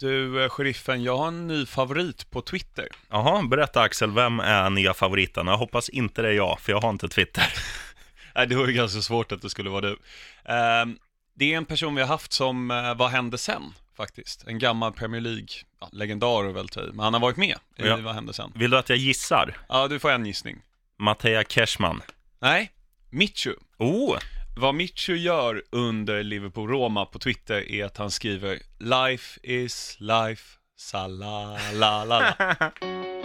Du, eh, sheriffen, jag har en ny favorit på Twitter. Jaha, berätta Axel, vem är nya favoriten? Jag hoppas inte det är jag, för jag har inte Twitter. Nej, det var ju ganska svårt att det skulle vara du. Ehm, det är en person vi har haft som uh, Vad hände sen? Faktiskt. En gammal Premier League-legendar ja, väl ta Men han har varit med i ja. Vad hände sen? Vill du att jag gissar? Ja, du får en gissning. Mattea Cashman. Nej, Michu. Oh! Vad Michu gör under Liverpool-Roma på Twitter är att han skriver Life is life, salalala.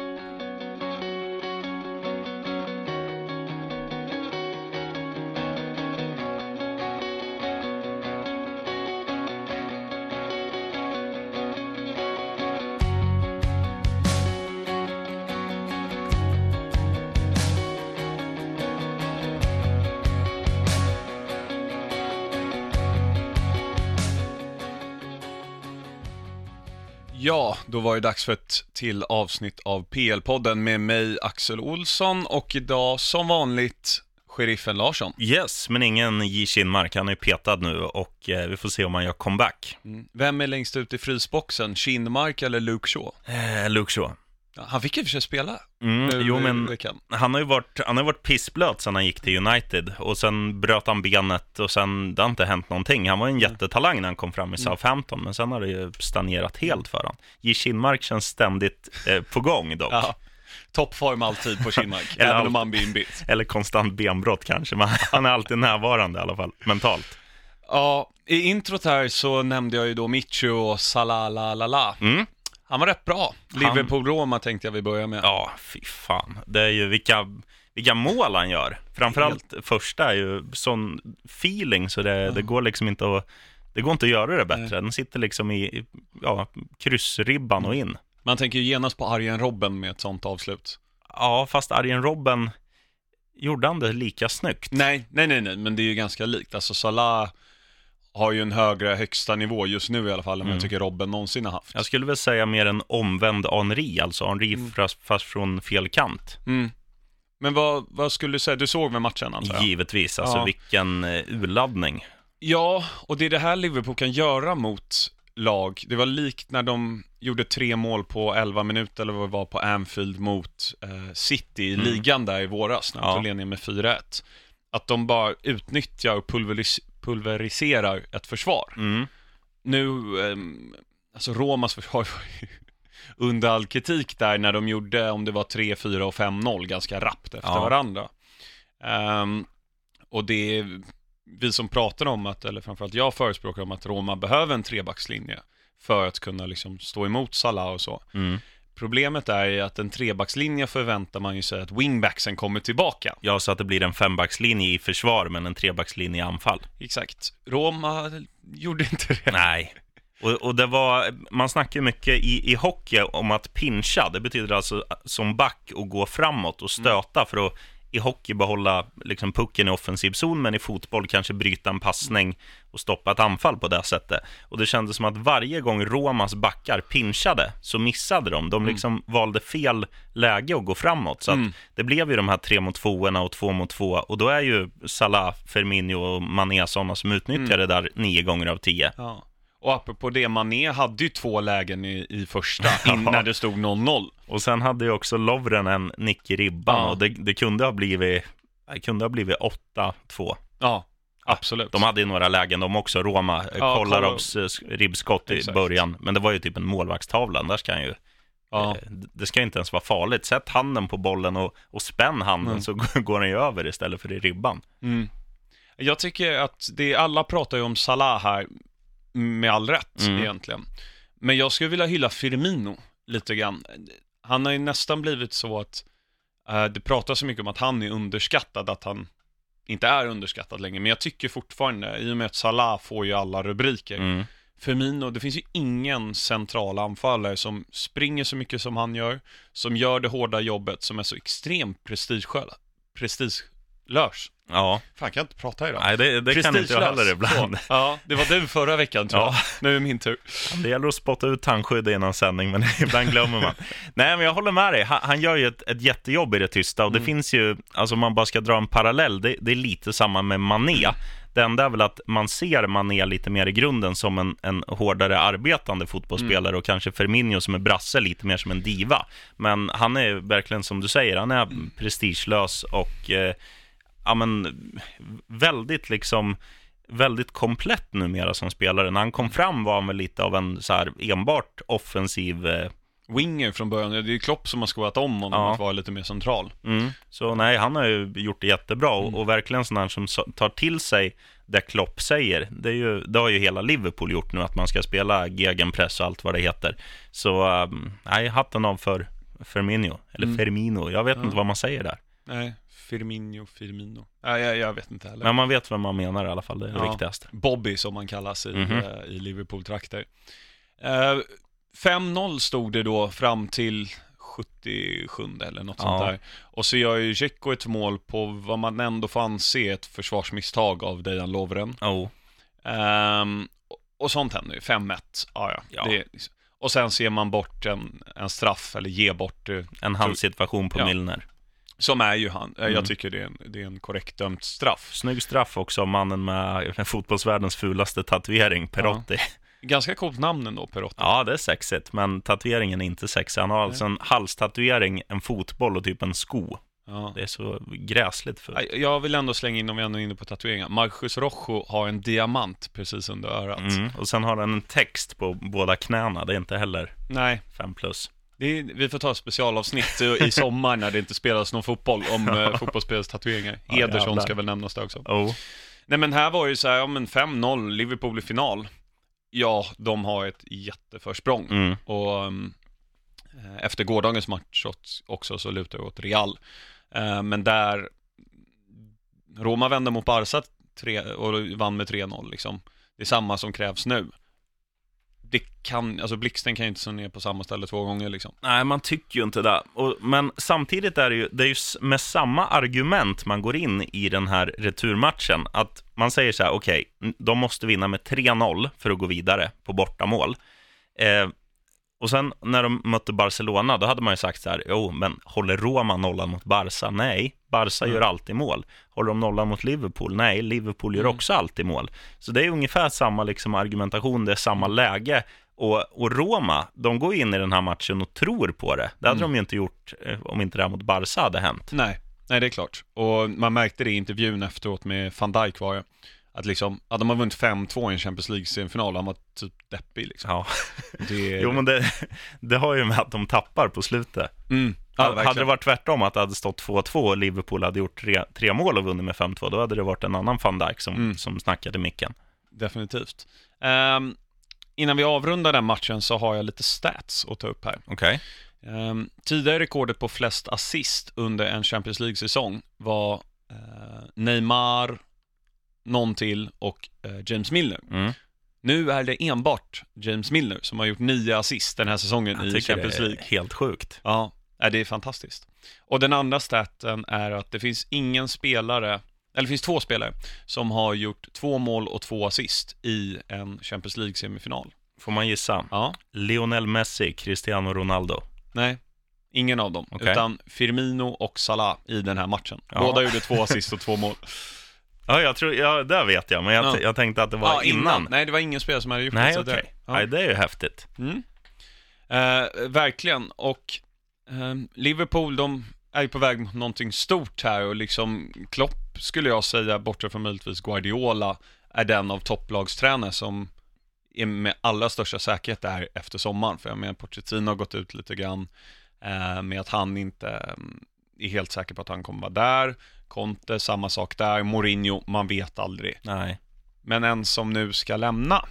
Ja, då var det dags för ett till avsnitt av PL-podden med mig Axel Olsson och idag som vanligt Sheriffen Larsson. Yes, men ingen J. Kinmark. Han är petad nu och eh, vi får se om han gör comeback. Mm. Vem är längst ut i frysboxen? Kinmark eller Luke Shaw? Eh, Luke Shaw. Han fick och för sig spela. Mm, nu, jo, men han har ju varit, han har varit pissblöt sedan han gick till United och sen bröt han benet och sen det har inte hänt någonting. Han var en mm. jättetalang när han kom fram i mm. Southampton, men sen har det ju stagnerat helt för honom. J. Kinmark känns ständigt eh, på gång dock. Ja. Toppform alltid på Kinmark, eller även om han blir inbit. Eller konstant benbrott kanske, men han är alltid närvarande i alla fall, mentalt. Ja, i introt här så nämnde jag ju då Michu och Salalalala. Mm. Han var rätt bra. Liverpool-Roma tänkte jag vi börjar med. Ja, fy fan. Det är ju vilka, vilka mål han gör. Framförallt Helt. första är ju sån feeling så det, ja. det går liksom inte att det går inte att göra det bättre. Den sitter liksom i ja, kryssribban och in. Man tänker ju genast på Arjen Robben med ett sånt avslut. Ja, fast Arjen Robben gjorde han det lika snyggt? Nej, nej, nej, nej, men det är ju ganska likt. Alltså Salah har ju en högre högsta nivå just nu i alla fall än mm. jag tycker Robben någonsin har haft. Jag skulle väl säga mer en omvänd Henri, alltså Henri mm. fast, från fel kant. Mm. Men vad, vad skulle du säga, du såg med matchen antar jag? Givetvis, alltså ja. vilken uh, urladdning. Ja, och det är det här Liverpool kan göra mot lag. Det var likt när de gjorde tre mål på 11 minuter, eller vad det var, på Anfield mot uh, City i mm. ligan där i våras, när de ja. tog ledningen med 4-1. Att de bara utnyttjar och pulveriserar pulveriserar ett försvar. Mm. Nu, eh, alltså Romas försvar var ju under all kritik där när de gjorde, om det var 3, 4 och 5-0 ganska rappt efter ja. varandra. Um, och det är vi som pratar om att, eller framförallt jag förespråkar om att Roma behöver en trebackslinje för att kunna liksom stå emot Salah och så. Mm. Problemet är ju att en trebackslinje förväntar man ju sig att wingbacksen kommer tillbaka. Ja, så att det blir en fembackslinje i försvar, men en trebackslinje i anfall. Exakt. Roma gjorde inte det. Nej. Och, och det var, man snackar mycket i, i hockey om att pincha. Det betyder alltså som back och gå framåt och stöta mm. för att i hockey behålla liksom, pucken i offensiv zon, men i fotboll kanske bryta en passning och stoppa ett anfall på det sättet. Och det kändes som att varje gång Romas backar pinchade så missade de. De mm. liksom mm. valde fel läge att gå framåt. Så mm. det blev ju de här tre mot tvåorna och två mot två. Och då är ju Salah, Firmino och Mané sådana som utnyttjar mm. det där nio gånger av tio. Ja. Och apropå det, Mané hade ju två lägen i, i första, in, när det stod 0-0. Och sen hade ju också Lovren en nick i ribban ja. och det, det, kunde ha blivit, det kunde ha blivit 8-2. Ja, absolut. De hade ju några lägen de också, Roma, ja, Kollarovs eh, ribbskott i Exakt. början. Men det var ju typ en målvaktstavla, där ska han ju Ja. Eh, det ska inte ens vara farligt. Sätt handen på bollen och, och spänn handen mm. så går den ju över istället för i ribban. Mm. Jag tycker att det, alla pratar ju om Salah här, med all rätt mm. egentligen. Men jag skulle vilja hylla Firmino lite grann. Han har ju nästan blivit så att uh, det pratas så mycket om att han är underskattad, att han inte är underskattad längre. Men jag tycker fortfarande, i och med att Salah får ju alla rubriker, mm. Firmino, det finns ju ingen central anfallare som springer så mycket som han gör, som gör det hårda jobbet, som är så extremt prestigelös. Ja, Fan, kan jag inte prata idag? nej det, det kan inte jag heller ibland. Så. Ja, det var du förra veckan tror jag. Ja. Nu är min tur. Det gäller att spotta ut tandskydd innan sändning, men ibland glömmer man. Nej, men jag håller med dig. Han, han gör ju ett, ett jättejobb i det tysta och det finns ju, alltså om man bara ska dra en parallell, det, det är lite samma med Mané. Det enda är väl att man ser Mané lite mer i grunden som en, en hårdare arbetande fotbollsspelare och kanske Firmino som är brasse lite mer som en diva. Men han är verkligen som du säger, han är prestigelös och eh, ja, men, väldigt liksom väldigt komplett numera som spelare. När han kom fram var han väl lite av en så här enbart offensiv eh, Winger från början. Det är ju Klopp som har skoat om honom Ja. att vara lite mer central. Mm. Så nej, han har ju gjort det jättebra och, och verkligen sån här som tar till sig det Klopp säger. Det, är ju, det har ju hela Liverpool gjort nu, att man ska spela gegenpress och allt vad det heter. Så um, nej, hatten av för Firmino, eller Mm. Firmino, jag vet Ja. inte vad man säger där. Nej, Firmino, Firmino. Nej, jag, jag vet inte heller. Men man vet vad man menar i alla fall, det är det Ja. viktigaste. Bobby som man kallas i, Mhm. eh, i Liverpool-trakter. Eh, 5-0 stod det då fram till 77 eller något sånt Ja. där. Och så gör ju Dzeko ett mål på vad man ändå får anse ett försvarsmisstag av Dejan Lovren. Oh. Ehm, och- sånt händer ju, 5-1. Ja, ja. Ja. Det liksom- och sen ser man bort en, en straff, eller ger bort det, En handsituation på Ja. Milner. Som är ju han. Eh, Mm. Jag tycker det är, en, det är en korrekt dömt straff. Snygg straff också av mannen med fotbollsvärldens fulaste tatuering, Perotti. Ganska coolt namn ändå, Perotti. Ja, det är sexigt, men tatueringen är inte sexig. Han har alltså en halstatuering, en fotboll och typ en sko. Ja. Det är så gräsligt fult. Nej, Jag vill ändå slänga in, om vi ändå är inne på tatueringar, Marcus Rojo har en diamant precis under örat. Mm. Och sen har den en text på båda knäna, det är inte heller Nej, 5 plus. Är, vi får ta ett specialavsnitt i sommar när det inte spelas någon fotboll om eh, fotbollsspelares tatueringar. Ja, Ederson ska väl nämnas där också. Oh. Nej men här var ju så här, ja men 5-0, Liverpool i final. Ja, de har ett jätteförsprång. Mm. Och um, efter gårdagens match också så lutar det åt Real. Eh, men där, Roma vände mot Barca tre, och vann med 3-0 liksom. Det är samma som krävs nu. Det kan, alltså blixten kan ju inte slå ner på samma ställe två gånger liksom. Nej, man tycker ju inte det. Och, men samtidigt är det ju, det är ju med samma argument man går in i den här returmatchen. Att man säger så här, okej, okay, de måste vinna med 3-0 för att gå vidare på bortamål. Eh, och sen när de mötte Barcelona, då hade man ju sagt så här, jo, men håller Roma nollan mot Barca? Nej, Barca Mm. gör alltid mål. Håller de nollan mot Liverpool? Nej, Liverpool gör Mm. också alltid mål. Så det är ungefär samma liksom, argumentation, det är samma läge. Och, och Roma, de går in i den här matchen och tror på det. Det hade Mm. de ju inte gjort eh, om inte det här mot Barca hade hänt. Nej, nej det är klart. Och man märkte det i intervjun efteråt med van Dijk var det. Att liksom, ja, de har vunnit 5-2 i en Champions League-semifinal, han var typ deppig liksom. Ja. Det, Jo, men det, det har ju med att de tappar på slutet. mm, ja, hade det varit tvärtom, att det hade stått 2-2 och Liverpool hade gjort tre, tre mål och vunnit med 5-2, då hade det varit en annan van Dijk som, Mm. som snackade micken. Definitivt. Ehm, innan vi avrundar den matchen så har jag lite stats att ta upp här. Okej. Um, tidigare rekordet på flest assist under en Champions League-säsong var eh, Neymar, någon till och eh, James Milner. Mm. Nu är det enbart James Milner som har gjort nio assist den här säsongen Jag i Champions League. helt sjukt. Ja, det är fantastiskt. Och den andra staten är att det finns ingen spelare, eller det finns två spelare, som har gjort två mål och två assist i en Champions League-semifinal. Får man gissa? Ja, Lionel Messi, Cristiano Ronaldo. nej, ingen av dem, Okej. utan Firmino och Salah i den här matchen. Ja. Båda gjorde två assist och två mål. Ja, jag tror, ja, det vet jag, men jag, Ja. jag tänkte att det var Ja, innan. Nej, det var ingen spelare som hade gjort Nej, det. så det- Ja. Nej, det är ju häftigt. Mm. Eh, verkligen, och eh, Liverpool, de är ju på väg mot någonting stort här och liksom Klopp skulle jag säga, bortsett från möjligtvis Guardiola, är den av topplagstränare som är med allra största säkerhet där efter sommaren. För jag menar, Pochettino har gått ut lite grann eh, med att han inte eh, är helt säker på att han kommer vara där. Conte, samma sak där. Mourinho, man vet aldrig. Nej, Men en som nu ska lämna,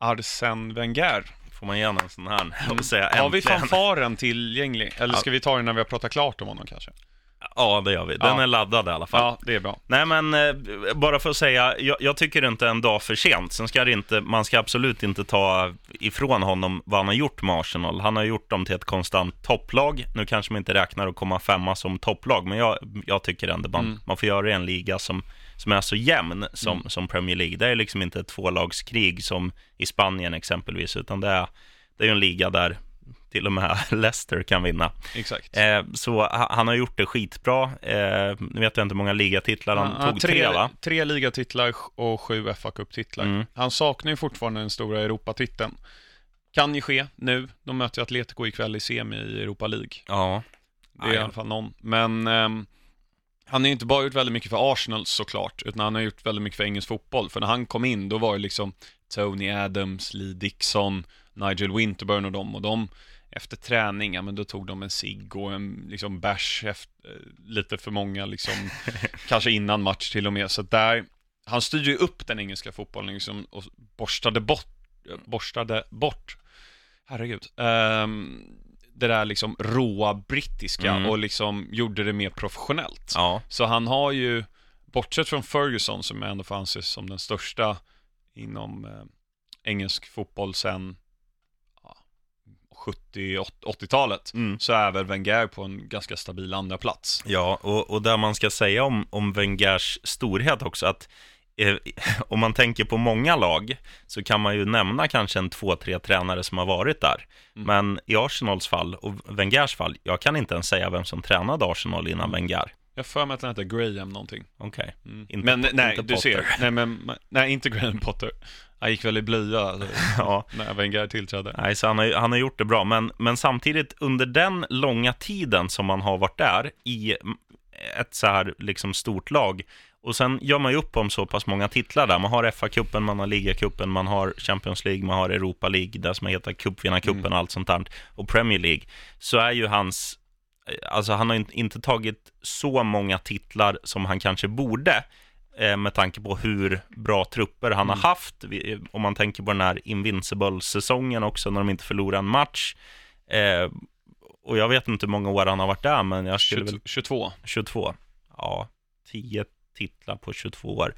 Arsène Wenger. får man gärna en sån här och säga Har vi äntligen. fanfaren tillgänglig? Eller ska vi ta den när vi har pratat klart om honom kanske? Ja, det gör vi. Den Ja. är laddad i alla fall. Ja, det är bra. Nej, men eh, bara för att säga, jag, jag tycker inte en dag för sent. Sen ska det inte, man ska absolut inte ta ifrån honom vad han har gjort med Arsenal. Han har gjort dem till ett konstant topplag. Nu kanske man inte räknar att komma femma som topplag, men jag, jag tycker ändå man, Mm. man får göra det i en liga som, som är så jämn som, Mm. som Premier League. Det är liksom inte ett tvålagskrig som i Spanien exempelvis, utan det är, det är ju en liga där till och med Leicester kan vinna. Exakt. Eh, så ha- han har gjort det skitbra. Eh, nu vet jag inte hur många ligatitlar han Ja, tog. Tre, va? tre ligatitlar och sju fa Cup-titlar. Mm. Han saknar ju fortfarande den stora Europatiteln. Kan ju ske nu. De möter ju Atletico ikväll i semi i Europa League. Ja. Det är i alla fall någon. Men ehm, han har ju inte bara gjort väldigt mycket för Arsenal såklart, utan han har gjort väldigt mycket för engelsk fotboll. För när han kom in, då var det liksom Tony Adams, Lee Dixon, Nigel Winterburn och dem. Och de, efter träning, ja men då tog de en cigg och en liksom bärs eh, lite för många liksom, kanske innan match till och med. Så där, han styrde ju upp den engelska fotbollen liksom och borstade bort, borstade bort, herregud, ehm, det där liksom råa brittiska Mm. och liksom gjorde det mer professionellt. Ja. Så han har ju, bortsett från Ferguson som ändå får anses som den största inom eh, engelsk fotboll sen 70-80-talet, Mm. så är väl Wenger på en ganska stabil andra plats. Ja, och, och där man ska säga om, om Wengers storhet också, att eh, om man tänker på många lag så kan man ju nämna kanske en två, tre tränare som har varit där. Mm. Men i Arsenals fall och Wengers fall, jag kan inte ens säga vem som tränade Arsenal innan Wenger. Jag för mig att han heter Graham någonting. Okej. Mm. Inte men Po- nej, du Potter. ser. Nej, men, nej, inte Graham Potter. Han gick väl i blöja alltså, Ja. när Wenger tillträdde. Nej, så han har, han har gjort det bra, men, men samtidigt under den långa tiden som man har varit där i mm, ett så här liksom stort lag och sen gör man ju upp om så pass många titlar där. Man har FA-cupen, man har ligacupen, man har Champions League, man har Europa League, det som heter cupvinnarcupen och allt sånt där, och Premier League, så är ju hans Alltså han har inte- tagit så många titlar som han kanske borde eh, med tanke på hur bra trupper han har haft. Vi- Om man tänker på den här Invincible-säsongen också, när de inte förlorar en match. Eh, och jag vet inte hur många år han har varit där, men jag skulle väl... 22. 22. Ja, 10 titlar på 22 år.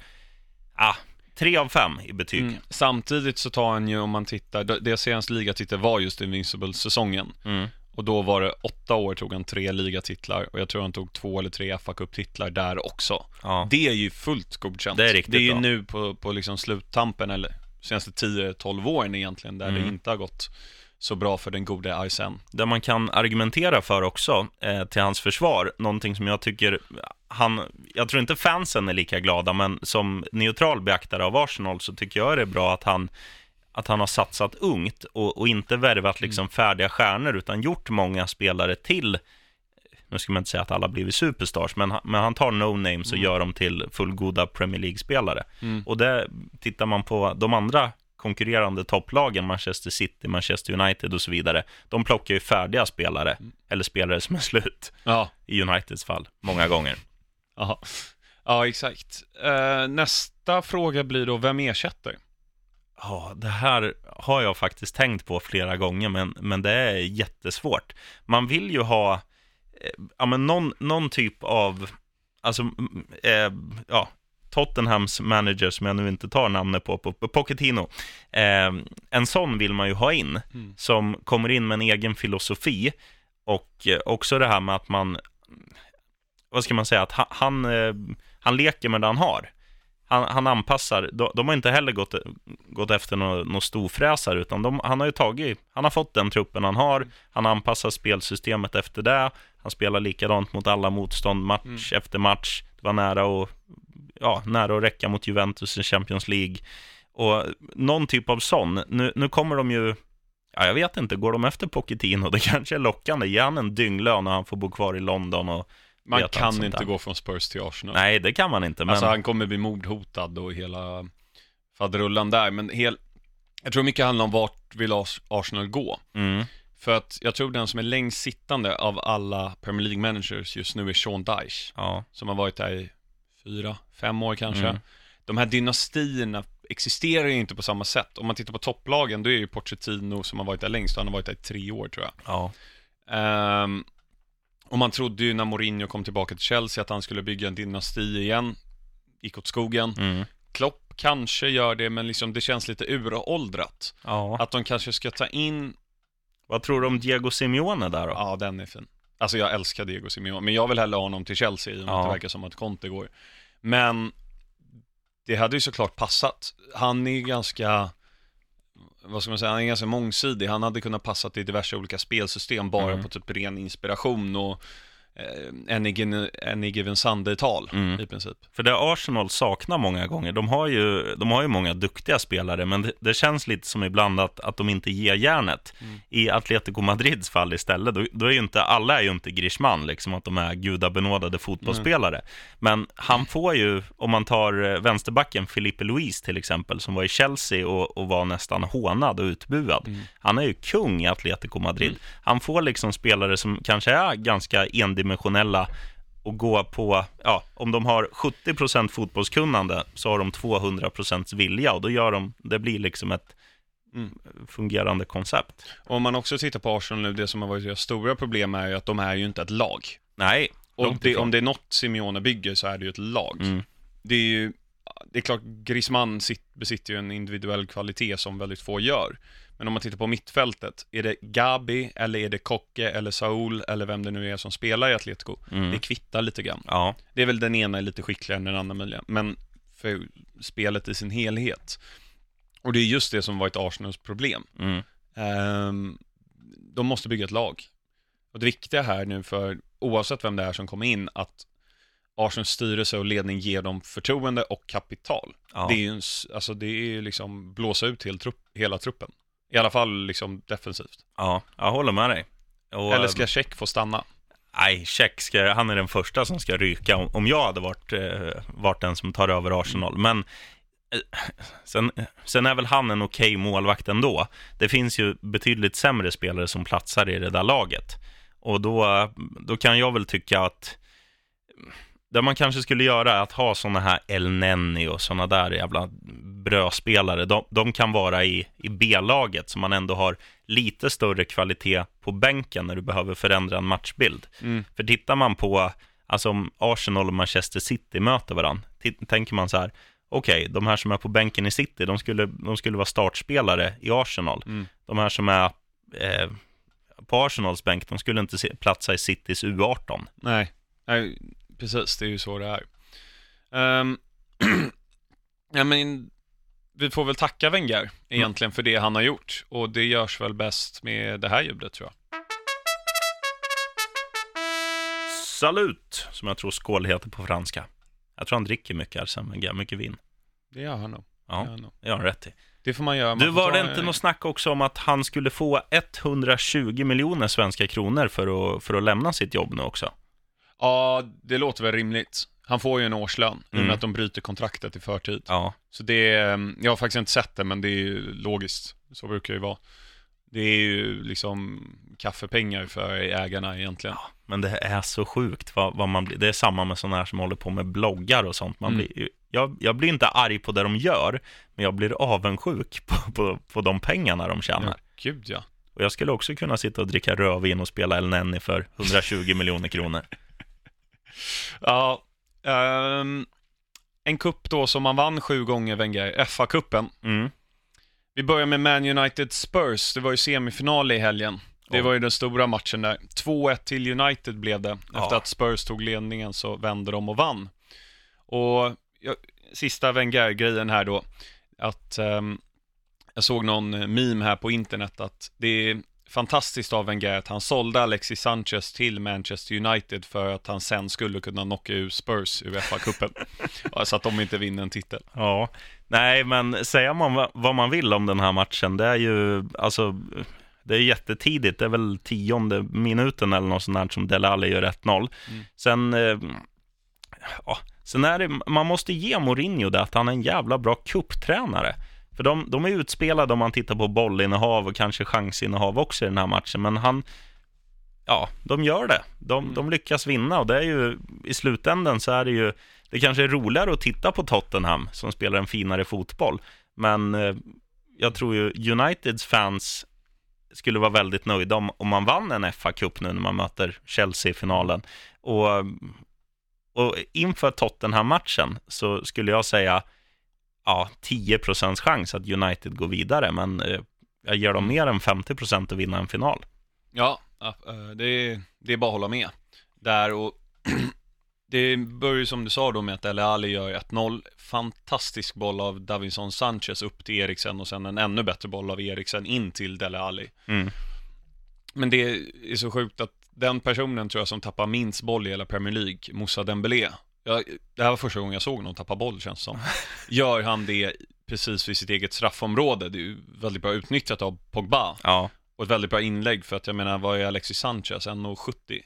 Ah, 3 av 5 i betyg. Mm. Samtidigt så tar han ju, om man tittar, det- det senaste ligatitel var just Invincible-säsongen. Mm. Och då var det åtta år tog han tre ligatitlar och jag tror han tog två eller tre fa Cup-titlar där också. Ja. Det är ju fullt godkänt. Det är riktigt Det är ju bra. nu på, på liksom sluttampen, eller senaste 10-12 åren egentligen, där Mm. det inte har gått så bra för den gode Arsene. Det man kan argumentera för också, eh, till hans försvar, någonting som jag tycker han, jag tror inte fansen är lika glada, men som neutral beaktare av Arsenal så tycker jag det är bra att han, att han har satsat ungt och, och inte värvat liksom färdiga stjärnor, utan gjort många spelare till, nu ska man inte säga att alla blivit superstars, men, han- men han tar no-names och gör dem till fullgoda Premier League-spelare. Mm. Och det tittar man på de andra konkurrerande topplagen, Manchester City, Manchester United och så vidare, de plockar ju färdiga spelare, eller spelare som är slut, Ja, i Uniteds fall, många gånger. Aha. ja exakt. Eh, nästa fråga blir då, vem ersätter? Ja, det här har jag faktiskt tänkt på flera gånger, men, men det är jättesvårt. Man vill ju ha, eh, ja men någon, någon typ av, alltså, eh, ja, Tottenhams manager som jag nu inte tar namnet på, på, Pochettino. Eh, en sån vill man ju ha in, Mm. som kommer in med en egen filosofi och eh, också det här med att man, vad ska man säga, att han, han, eh, han leker med det han har. Han, han anpassar, de, de har inte heller gått, gått efter några nå storfräsare, utan de, han har ju tagit, han har fått den truppen han har, han anpassar spelsystemet efter det, han spelar likadant mot alla motstånd, match efter match, det var nära och ja, nära att räcka mot Juventus i Champions League. Och någon typ av sån, nu, nu kommer de ju, ja jag vet inte, går de efter Pochettino? Det kanske är lockande, ge han en dynglön och han får bo kvar i London och Man kan inte gå från Spurs till Arsenal. Nej, det kan man inte, men Alltså han kommer bli mordhotad och hela faderullan där, men hel... jag tror mycket handlar om vart vill Ars- Arsenal gå. mm, För att jag tror den som är längst sittande av alla Premier League managers just nu är Sean Dyche, ja, som har varit där i fyra, fem år kanske. Mm. De här dynastierna existerar ju inte på samma sätt. Om man tittar på topplagen, då är ju Pochettino som har varit där längst, han har varit där i tre år tror jag. ja, Ehm, Och man trodde ju när Mourinho kom tillbaka till Chelsea att han skulle bygga en dynasti igen. Gick åt skogen. Mm. Klopp kanske gör det, men liksom det känns lite uråldrat. Ja. Att de kanske ska ta in, Vad tror du om Diego Simeone där då? ja den är fin. Alltså jag älskar Diego Simeone, men jag vill hellre ha honom till Chelsea i och med Ja. att det verkar som att Conte går. Men det hade ju såklart passat. Han är ju ganska, vad ska man säga, han är ganska mångsidig. Han hade kunnat passa till diverse olika spelsystem bara Mm. på typ ren inspiration och eh, any, given- any given Sunday-tal Mm. i princip. För det Arsenal saknar många gånger, de har ju, de har ju många duktiga spelare, men det, det känns lite som ibland att, att de inte ger järnet. Mm. I Atletico Madrids fall istället, då, då är ju inte, alla är ju inte Griezmann, liksom att de är gudabenådade fotbollsspelare. Men han får ju, om man tar eh, vänsterbacken Filipe Luis till exempel, som var i Chelsea och, och var nästan hånad och utbuad. Mm. Han är ju kung i Atletico Madrid. Han får liksom spelare som kanske är ganska endimensionella och gå på, ja, om de har 70% fotbollskunnande så har de 200% vilja och då gör de, det blir liksom ett Mm. fungerande koncept. Och om man också tittar på Arsenal nu, det som har varit deras stora problem är ju att de är ju inte ett lag. Nej, Och det, om det är något Simeone bygger så är det ju ett lag. Mm. Det är ju, det är klart, Griezmann sit, besitter ju en individuell kvalitet som väldigt få gör. Men om man tittar på mittfältet, är det Gabi, eller är det Kocke, eller Saul, eller vem det nu är som spelar i Atletico? Mm. Det kvittar lite grann. Ja, Det är väl den ena är lite skickligare än den andra möjligen, men för spelet i sin helhet. Och det är just det som varit Arsenals problem. mm. Ehm, de måste bygga ett lag. Och det viktiga här nu för, oavsett vem det är som kommer in, att Arsenals styrelse och ledning ger dem förtroende och kapital. ja. Det är ju en, alltså det är ju liksom blåsa ut hel trupp, hela truppen. I alla fall liksom defensivt. ja, jag håller med dig. Och, Eller ska Check få stanna? Nej, Check ska, han är den första som ska ryka om, om jag hade varit, eh, varit den som tar över Arsenal. Men eh, sen, sen är väl han en okej målvakt ändå. Det finns ju betydligt sämre spelare som platsar i det där laget. Och då, då kan jag väl tycka att det man kanske skulle göra är att ha sådana här El Nenni och sådana där jävla brödspelare. De, de kan vara i, i B-laget, så man ändå har lite större kvalitet på bänken när du behöver förändra en matchbild. Mm. För tittar man på, alltså om Arsenal och Manchester City möter varandra, tänker man så här, okej, de här som är på bänken i City, de skulle, de skulle vara startspelare i Arsenal. Mm. De här som är eh, på Arsenals bänk, de skulle inte platsa i Citys U18. Nej. Precis, det är ju så det är. Ehm, ja, men vi får väl tacka Wenger egentligen för det han har gjort. Och det görs väl bäst med det här ljudet tror jag. Salut, som jag tror skål heter på franska. Jag tror han dricker mycket Arsene Wenger, mycket vin. Det gör han nog. Ja, det har han rätt i. det får man göra. Man Du, var det inte något snack också om att han skulle få 120 miljoner svenska kronor för att, för att lämna sitt jobb nu också? Ja, det låter väl rimligt. Han får ju en årslön i och Mm. med att de bryter kontraktet i förtid. Ja, Så det är, jag har faktiskt inte sett det, men det är ju logiskt. Så brukar det ju vara. Det är ju liksom kaffepengar för ägarna egentligen. men det är så sjukt vad, vad man blir. Det är samma med sådana här som håller på med bloggar och sånt. Man Mm. blir, jag, jag blir inte arg på det de gör, men jag blir avundsjuk på, på, på de pengarna de tjänar. Ja, gud ja. Och jag skulle också kunna sitta och dricka rödvin och spela El Nenni för 120 miljoner kronor. Ja, ehm, en kupp då som man vann sju gånger, Wenger, FA-cupen. Mm. Vi börjar med Man United Spurs, det var ju semifinal i helgen. Det Ja. var ju den stora matchen där. 2-1 till United blev det. Ja. Efter att Spurs tog ledningen så vände de och vann. Och ja, sista Wenger-grejen här då, att ehm, jag såg någon meme här på internet att det är fantastiskt av Wenger att han sålde Alexis Sanchez till Manchester United för att han sen skulle kunna knocka ur Spurs ur FA-cupen. Ja, så att de inte vinner en titel. Ja, nej, men säger man va- vad man vill om den här matchen, det är ju, alltså, det är jättetidigt, det är väl tionde minuten eller något sånt där som Delali gör 1-0. Mm. Sen, eh, ja, sen är det, man måste ge Mourinho det, att han är en jävla bra kupptränare. För de, de är utspelade om man tittar på bollinnehav och kanske chansinnehav också i den här matchen, men han, ja, de gör det. De, Mm. de lyckas vinna och det är ju, i slutändan så är det ju, det kanske är roligare att titta på Tottenham som spelar en finare fotboll, men eh, jag tror ju Uniteds fans skulle vara väldigt nöjda om, om man vann en FA-cup nu när man möter Chelsea i finalen. Och, och inför Tottenham-matchen så skulle jag säga ja, 10% chans att United går vidare, men eh, jag ger dem mer än 50% att vinna en final. Ja, eh, det är, det är bara att hålla med där och det börjar ju som du sa då med att Dele Alli gör 1-0. Fantastisk boll av Davinson Sanchez upp till Eriksen och sen en ännu bättre boll av Eriksen in till Dele Alli. Mm. Men det är så sjukt att den personen tror jag som tappar minst boll i hela Premier League, Moussa Dembélé. Jag, det här var första gången jag såg någon tappa boll känns som. Gör han det precis vid sitt eget straffområde? Det är ju väldigt bra utnyttjat av Pogba. Ja. Och ett väldigt bra inlägg för att jag menar, vad är Alexis Sanchez? 1,70?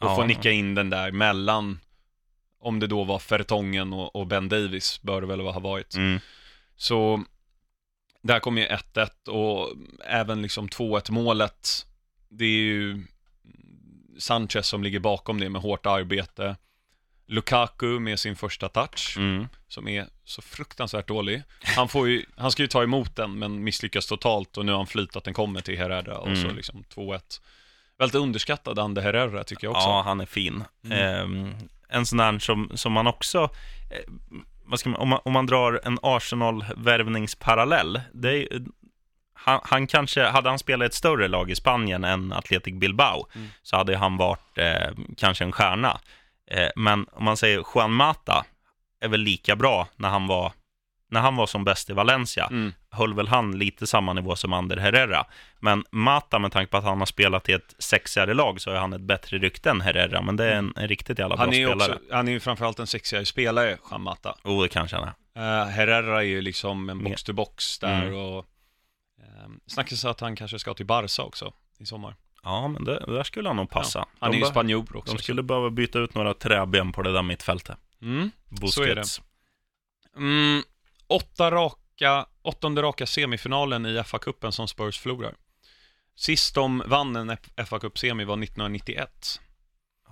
Och Ja. få nicka in den där mellan, om det då var Fertongen och, och Ben Davis, bör det väl ha varit. Mm. Så där kom ju 1-1 och även liksom 2-1 målet. Det är ju Sanchez som ligger bakom det med hårt arbete. Lukaku med sin första touch, Mm. som är så fruktansvärt dålig. Han, får ju, han ska ju ta emot den, men misslyckas totalt och nu har han flyt att den kommer till Herrera och så Mm. liksom 2-1. Väldigt underskattad Ande Herrera tycker jag också. Ja, han är fin. Mm. Ehm, en sån där som, som man också, eh, man, om, man, om man drar en Arsenal-värvningsparallell, det är, han, han kanske, hade han spelat ett större lag i Spanien än Athletic Bilbao, Mm. så hade han varit eh, kanske en stjärna. Eh, men om man säger Juan Mata, är väl lika bra när han var, när han var som bäst i Valencia Mm. höll väl han lite samma nivå som Ander Herrera. Men Mata, med tanke på att han har spelat i ett sexigare lag, så har han ett bättre rykte än Herrera. Men det är en, en riktigt jävla bra Han är spelare. också, han är ju framförallt en sexigare spelare, Juan Mata. Oh, det kanske han är. Uh, Herrera är ju liksom en box-to-box där Mm. och um, snackas att han kanske ska till Barca också i sommar. Ja, men det, där skulle han nog passa. Ja, han de, är ju spanjor också. de skulle behöva byta ut några träben på det där mittfältet. Mm. Busquets. Så är det. Mm, åtta raka, åttonde raka semifinalen i FA-cupen som Spurs förlorar. Sist de vann en FA-cup-semi var 1991.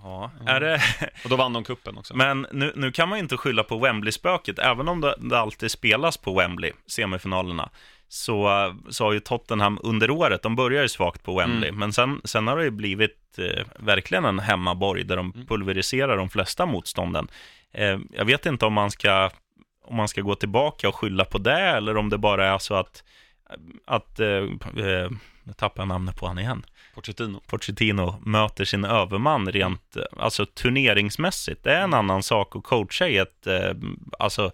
Ja, Mm. är det... Och då vann de kuppen också. Men nu, nu kan man ju inte skylla på Wembley-spöket, även om det, det alltid spelas på Wembley, semifinalerna. Så, så har ju Tottenham under året, de börjar ju svagt på Wembley, Mm. men sen, sen har det ju blivit eh, verkligen en hemmaborg där de Mm. pulveriserar de flesta motstånden. Eh, jag vet inte om man, ska, om man ska gå tillbaka och skylla på det, eller om det bara är så att, att eh, eh, nu tappar jag namnet på han igen. Pochettino. Pochettino möter sin överman rent, eh, alltså turneringsmässigt. Det är en annan sak att coacha i ett, eh, alltså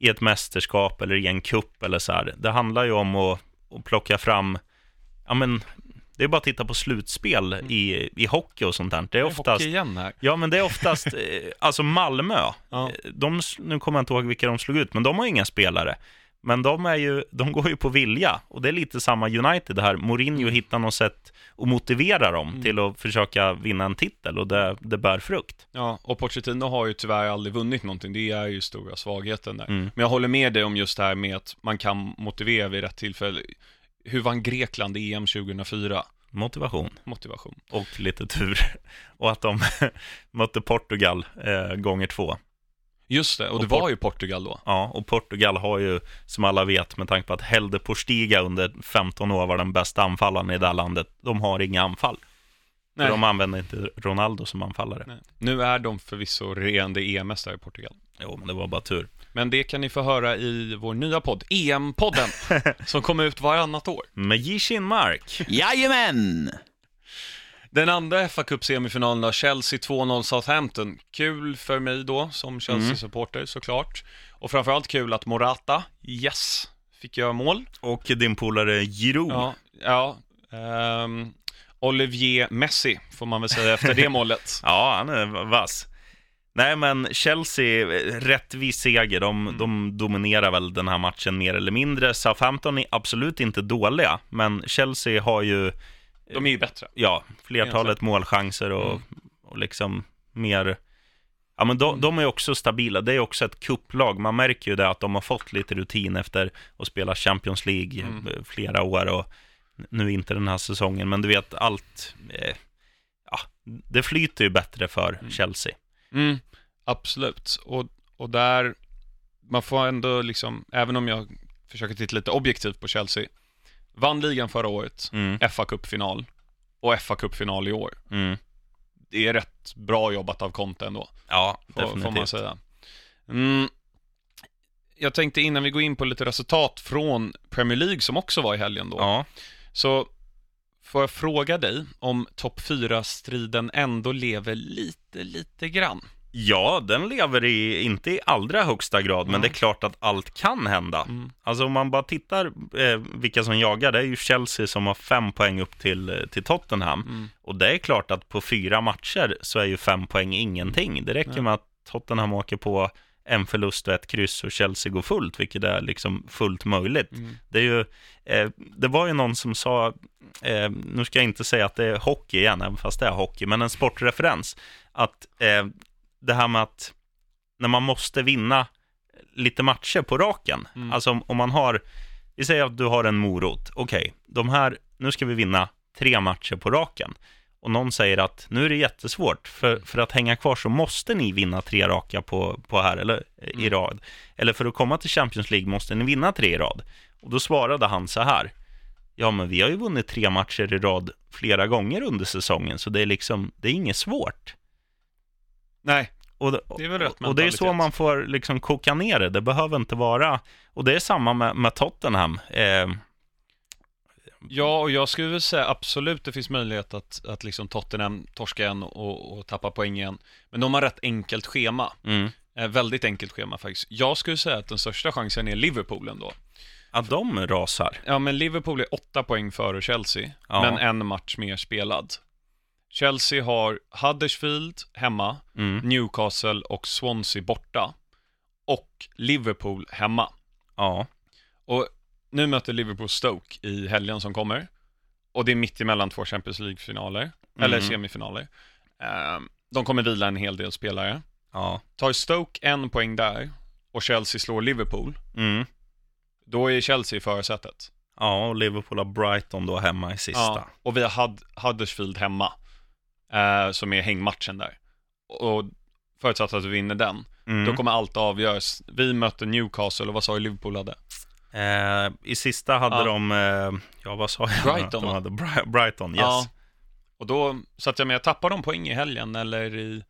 i ett mästerskap eller i en kupp eller så här. Det handlar ju om att, att plocka fram, ja men, det är bara att titta på slutspel i, i hockey och sånt där. Det är oftast, Hockey igen här. ja men det är oftast, eh, alltså Malmö, Ja. de, nu kommer jag inte ihåg vilka de slog ut, men de har inga spelare. Men de, är ju, de går ju på vilja, och det är lite samma United här. Mourinho hittar något sätt att motivera dem Mm. till att försöka vinna en titel, och det, det bär frukt. Ja, och Pochettino har ju tyvärr aldrig vunnit någonting. Det är ju stora svagheten där. Mm. Men jag håller med dig om just det här med att man kan motivera vid rätt tillfälle. Hur vann Grekland EM 2004? Motivation Motivation. och lite tur. Och att de mötte Portugal eh, gånger två. Just det, och, Och det var ju Portugal då. Ja, och Portugal har ju, som alla vet, med tanke på att Helde Postiga under 15 år var den bästa anfallaren i det här landet, de har inga anfall. För Nej. de använder inte Ronaldo som anfallare. Nej. Nu är de förvisso regerande EM-mästare i Portugal. Jo, men det var bara tur. Men det kan ni få höra i vår nya podd, EM-podden, som kommer ut varannat år. Med Jishin Mark. Jajamän! Den andra fa cup semifinalen då, Chelsea 2-0 Southampton. Kul för mig då, som Chelsea-supporter såklart. Och framförallt kul att Morata, yes, fick göra mål. Och din polare Giroud. Ja, ja. ehm, Olivier Messi, får man väl säga efter det målet. Ja, han är vass. Nej, men Chelsea, eh, rättvis seger. De, de dominerar väl den här matchen mer eller mindre. Southampton är absolut inte dåliga, men Chelsea har ju, De är ju bättre. ja, flertalet målchanser och, Mm. och liksom mer... Ja, men de, de är också stabila. Det är också ett kupplag. Man märker ju det att de har fått lite rutin efter att spela Champions League Mm. flera år och nu inte den här säsongen. Men du vet, allt... Eh, ja, det flyter ju bättre för Mm. Chelsea. Mm, absolut. Och, och där, man får ändå liksom, även om jag försöker titta lite objektivt på Chelsea, Vann ligan förra året, Mm. fa Cup-final och fa Cup-final i år. Mm. Det är rätt bra jobbat av Conte ändå, Ja, får, får man definitivt. säga. Mm. Jag tänkte innan vi går in på lite resultat från Premier League som också var i helgen då. Ja. Så får jag fråga dig om topp 4-striden ändå lever lite, lite grann? Ja, den lever i, inte i allra högsta grad, men Mm. det är klart att allt kan hända. Mm. Alltså om man bara tittar eh, vilka som jagar, det är ju Chelsea som har fem poäng upp till, eh, till Tottenham. Mm. Och det är klart att på fyra matcher så är ju fem poäng ingenting. Det räcker med att Tottenham åker på en förlust och ett kryss och Chelsea går fullt, vilket är liksom fullt möjligt. Mm. Det är ju, eh, det var ju någon som sa, eh, nu ska jag inte säga att det är hockey igen, även fast det är hockey, men en sportreferens, att eh, det här med att när man måste vinna lite matcher på raken, Mm. alltså om, om man har, vi säger att du har en morot, okej, de här, nu ska vi vinna tre matcher på raken. Och någon säger att nu är det jättesvårt, för, för att hänga kvar så måste ni vinna tre raka på, på här, eller eh, i Mm. rad. Eller för att komma till Champions League måste ni vinna tre i rad. Och då svarade han så här. Ja, men vi har ju vunnit tre matcher i rad flera gånger under säsongen, så det är liksom, det är inget svårt. Nej, Och, Det är väl rätt och, och det är så man får liksom koka ner det. Det behöver inte vara... Och det är samma med, med Tottenham. Eh, ja och jag skulle väl säga absolut det finns möjlighet att, att liksom Tottenham torska igen och, och tappa poäng igen. Men de har rätt enkelt schema. mm. Eh, väldigt enkelt schema faktiskt. Jag skulle säga att den största chansen är Liverpool ändå. Att de rasar. Ja, men Liverpool är åtta poäng före Chelsea, Ja. men en match mer spelad. Chelsea har Huddersfield hemma, Mm. Newcastle och Swansea borta. Och Liverpool hemma. Ja. Och nu möter Liverpool Stoke i helgen som kommer. Och det är mitt emellan två Champions League-finaler, eller Mm. semifinaler. Ehm, de kommer vila en hel del spelare. Ja. Tar Stoke en poäng där och Chelsea slår Liverpool, Mm. då är Chelsea i förarsätet. Ja, och Liverpool har Brighton då hemma i sista. Ja, och vi har Hud- Huddersfield hemma, eh, som är hängmatchen där. Och förutsatt att vi vinner den, Mm. då kommer allt avgöras. Vi möter Newcastle, och vad sa du Liverpool hade? Eh, I sista hade Ja. de, eh, ja vad sa jag? Brighton, Att de hade Bri- Brighton, yes. Ja. Och då jag med, jag tappar de poäng i helgen eller i,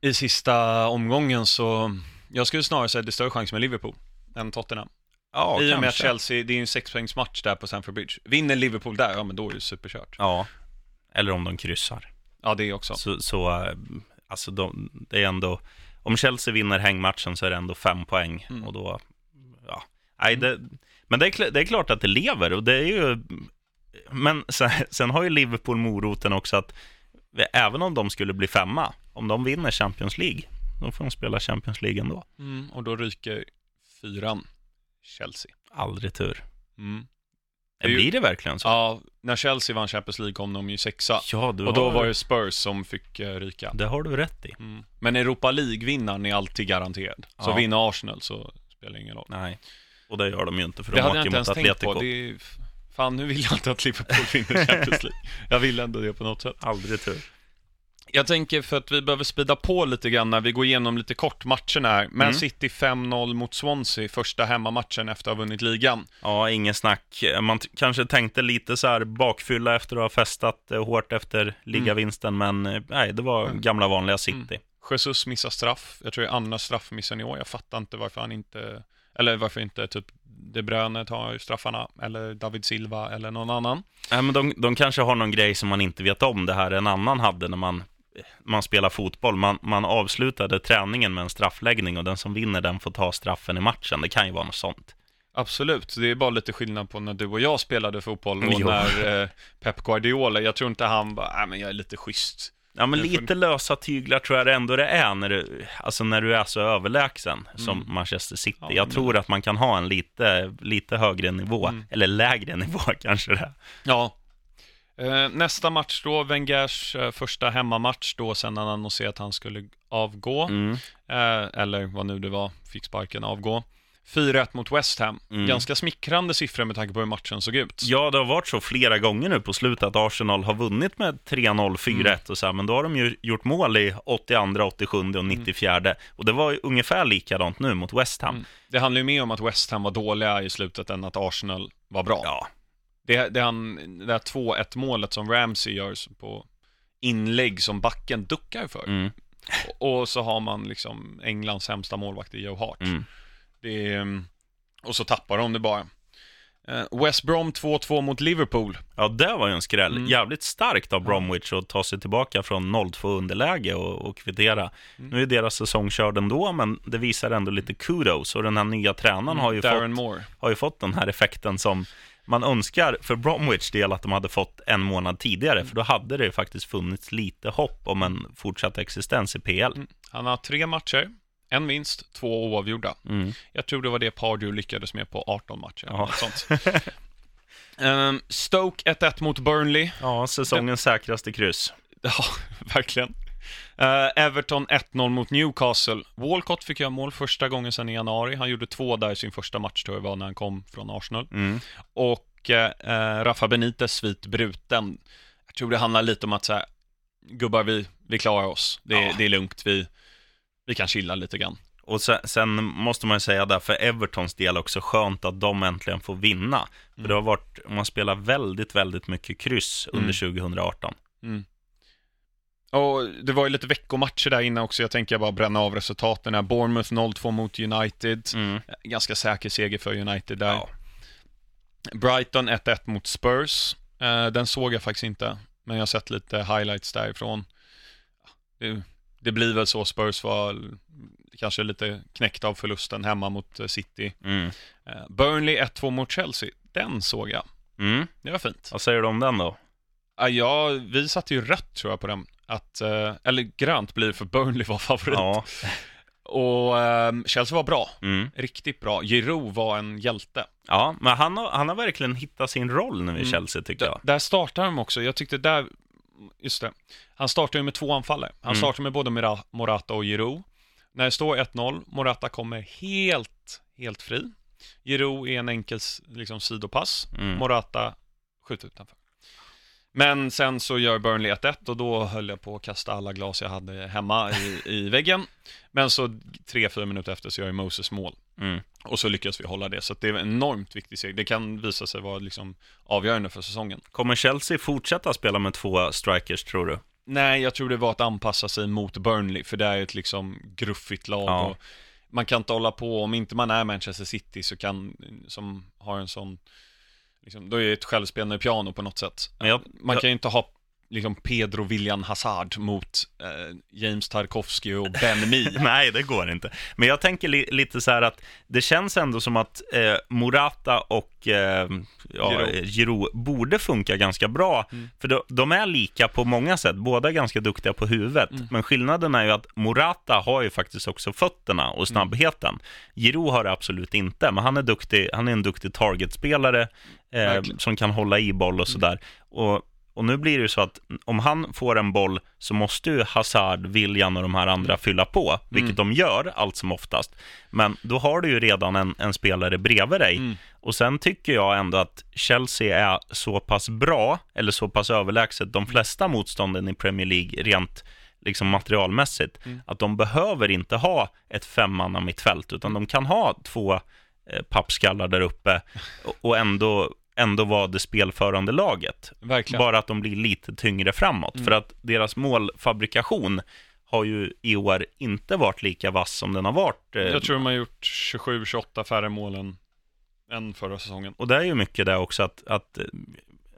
i sista omgången så, jag skulle snarare säga att det är större chans med Liverpool än Tottenham. Ja, I och med att. Chelsea, det är ju en sexpoängsmatch där på Stamford Bridge. Vinner Liverpool där, ja men då är det superkört. Ja, eller om de kryssar. Ja, det är också. Så, så eh, alltså de, det är ändå, om Chelsea vinner hängmatchen så är det ändå fem poäng. Mm. Och då, ja, nej, det, men det är, det är klart att det lever och det är ju, men sen, sen har ju Liverpool moroten också att även om de skulle bli femma, om de vinner Champions League, då får de spela Champions League ändå. Mm, och då ryker fyran Chelsea. Aldrig tur. Mm. Det ju- Blir det verkligen så? Ja, när Chelsea vann Champions League kom de ju sexa. Ja, du Och då har, var det Spurs som fick uh, ryka. det har du rätt i. Mm. Men Europa League-vinnaren är alltid garanterad. Så Ja. vinner Arsenal så spelar det ingen roll. Nej, och det gör de ju inte för Det de hade jag inte mot ens tänkt Atletico. på. Det är... Fan, nu vill jag inte att Liverpool vinner Champions League. Jag vill ändå det på något sätt. Aldrig tur. Jag tänker för att vi behöver spida på lite grann när vi går igenom lite kort matchen här. Man Mm. City 5-0 mot Swansea, första hemmamatchen efter att ha vunnit ligan. Ja, ingen snack. Man kanske tänkte lite så här bakfylla efter att ha festat eh, hårt efter ligavinsten, men eh, nej, det var Mm. gamla vanliga City. Jesus missar straff. Jag tror det är andra straffmissen i år. Jag fattar inte varför han inte, eller varför inte typ De Bruyne tar straffarna, eller David Silva, eller någon annan. Nej, men de, de kanske har någon grej som man inte vet om, det här en annan hade när man, man spelar fotboll. Man, man avslutade träningen med en straffläggning och den som vinner den får ta straffen i matchen. Det kan ju vara något sånt. Absolut, det är bara lite skillnad på när du och jag spelade fotboll och Jo. när eh, Pep Guardiola, jag tror inte han bara, nej men jag är lite schysst. Ja, men lite lösa tyglar tror jag det ändå det är när du, alltså när du är så överlägsen som Manchester City. Mm. Ja, jag men- tror att man kan ha en lite, lite högre nivå, Mm. eller lägre nivå kanske det. Ja. Eh, nästa match då, Wengers eh, första hemmamatch då, sen han annonserade att han skulle avgå, Mm. eh, eller vad nu det var, fick sparken avgå. 4-1 mot West Ham. Mm. Ganska smickrande siffror med tanke på hur matchen såg ut. Ja, det har varit så flera gånger nu på slutet att Arsenal har vunnit med 3-0, 4-1 och så här, men då har de ju gjort mål i 82, 87 och 94. Och det var ju ungefär likadant nu mot West Ham. Mm. Det handlar ju mer om att West Ham var dåliga i slutet än att Arsenal var bra. Ja, Det, det, han, det här 2-1 målet som Ramsey gör på inlägg som backen duckar för. Mm. Och, och så har man liksom Englands sämsta målvakt i Joe Hart. Mm. Är, och så tappar de det bara. Eh, West Brom 2-2 mot Liverpool. Ja, det var ju en skräll. Mm. Jävligt starkt av Bromwich att ta sig tillbaka från 0-2 underläge och, och kvittera. Mm. Nu är deras säsong körd ändå, men det visar ändå lite kudos. Och den här nya tränaren har, ju Mm. Darren fått, Moore. har ju fått den här effekten som man önskar för Bromwich del att de hade fått en månad tidigare, för då hade det faktiskt funnits lite hopp om en fortsatt existens i PL. Mm. Han har tre matcher, en vinst, två oavgjorda. Mm. Jag tror det var det Pardew lyckades med på 18 matcher. Ja. Sånt. Ehm, Stoke 1-1 mot Burnley. Ja, säsongens säkraste kryss. Ja, verkligen. Eh, Everton 1-0 mot Newcastle. Walcott fick göra mål första gången sedan i januari. Han gjorde två där i sin första match, tror jag var, när han kom från Arsenal. Mm. Och eh, Rafa Benitez svit bruten. Jag tror det handlar lite om att så här, gubbar, vi, vi klarar oss. Det, Ja. det är lugnt, vi, vi kan chilla lite grann. Och sen, sen måste man ju säga där för Evertons del också skönt att de äntligen får vinna. För det har varit, man spelar väldigt, väldigt mycket kryss under 2018. Mm. Och det var ju lite veckomatcher där inne också. Jag tänker bara bränna av resultaten. här. Bournemouth 0-2 mot United. Mm. Ganska säker seger för United där. Ja. Brighton 1-1 mot Spurs. Eh, den såg jag faktiskt inte, men jag har sett lite highlights därifrån. Det, det blir väl så. Spurs var kanske lite knäckta av förlusten hemma mot eh, City. Mm. Eh, Burnley 1-2 mot Chelsea. Den såg jag. Mm. Det var fint. Vad säger du om den då? Ja, vi satte ju rött tror jag på den. Att, eh, eller grönt blir för Burnley var favorit. Ja. Och eh, Chelsea var bra. Mm. Riktigt bra. Giroud var en hjälte. ja, men han har, han har verkligen hittat sin roll nu i Mm. Chelsea tycker jag. Där startar de också. Jag tyckte där, just det. Han startar ju med två anfallare. Han Mm. startar med både Mira- Morata och Giroud. När det står 1-0, Morata kommer helt, helt fri. Giroud är en enkel liksom, sidopass. Mm. Morata skjuter utanför. Men sen så gör Burnley 1-1 och då höll jag på att kasta alla glas jag hade hemma i, i väggen. Men så tre, fyra minuter efter så gör ju Moses mål. Mm. Och så lyckas vi hålla det. Så det är en enormt viktig seger. Det kan visa sig vara liksom avgörande för säsongen. Kommer Chelsea fortsätta spela med två strikers tror du? Nej, jag tror det var att anpassa sig mot Burnley, för det är ett liksom gruffigt lag. Ja. Och man kan inte hålla på, om inte man är Manchester City så kan, som har en sån, liksom, då är det ett självspelande piano på något sätt. Jag- man kan ju inte ha liksom Pedro William Hazard mot eh, James Tarkovsky och Ben Mee. Nej, det går inte. Men jag tänker li lite så här att det känns ändå som att eh, Morata och eh, ja, Giroud. Giroud borde funka ganska bra. Mm. För de, de är lika på många sätt. Båda är ganska duktiga på huvudet. Mm. Men skillnaden är ju att Morata har ju faktiskt också fötterna och snabbheten. Giroud har det absolut inte, men han är, duktig, han är en duktig targetspelare eh, som kan hålla i boll och sådär. Och och nu blir det ju så att om han får en boll så måste ju Hazard, William och de här andra fylla på, vilket de gör allt som oftast. Men då har du ju redan en, en spelare bredvid dig. Mm. Och sen tycker jag ändå att Chelsea är så pass bra, eller så pass överlägset de flesta motstånden i Premier League rent liksom materialmässigt, att de behöver inte ha ett femmanna mittfält, utan de kan ha två eh, pappskallar där uppe och ändå, ändå vara det spelförande laget. Verkligen. Bara att de blir lite tyngre framåt. För att deras målfabrikation har ju i år inte varit lika vass som den har varit. eh, Jag tror de har gjort 27-28 färre mål än, än förra säsongen. Och det är ju mycket det också att, att eh,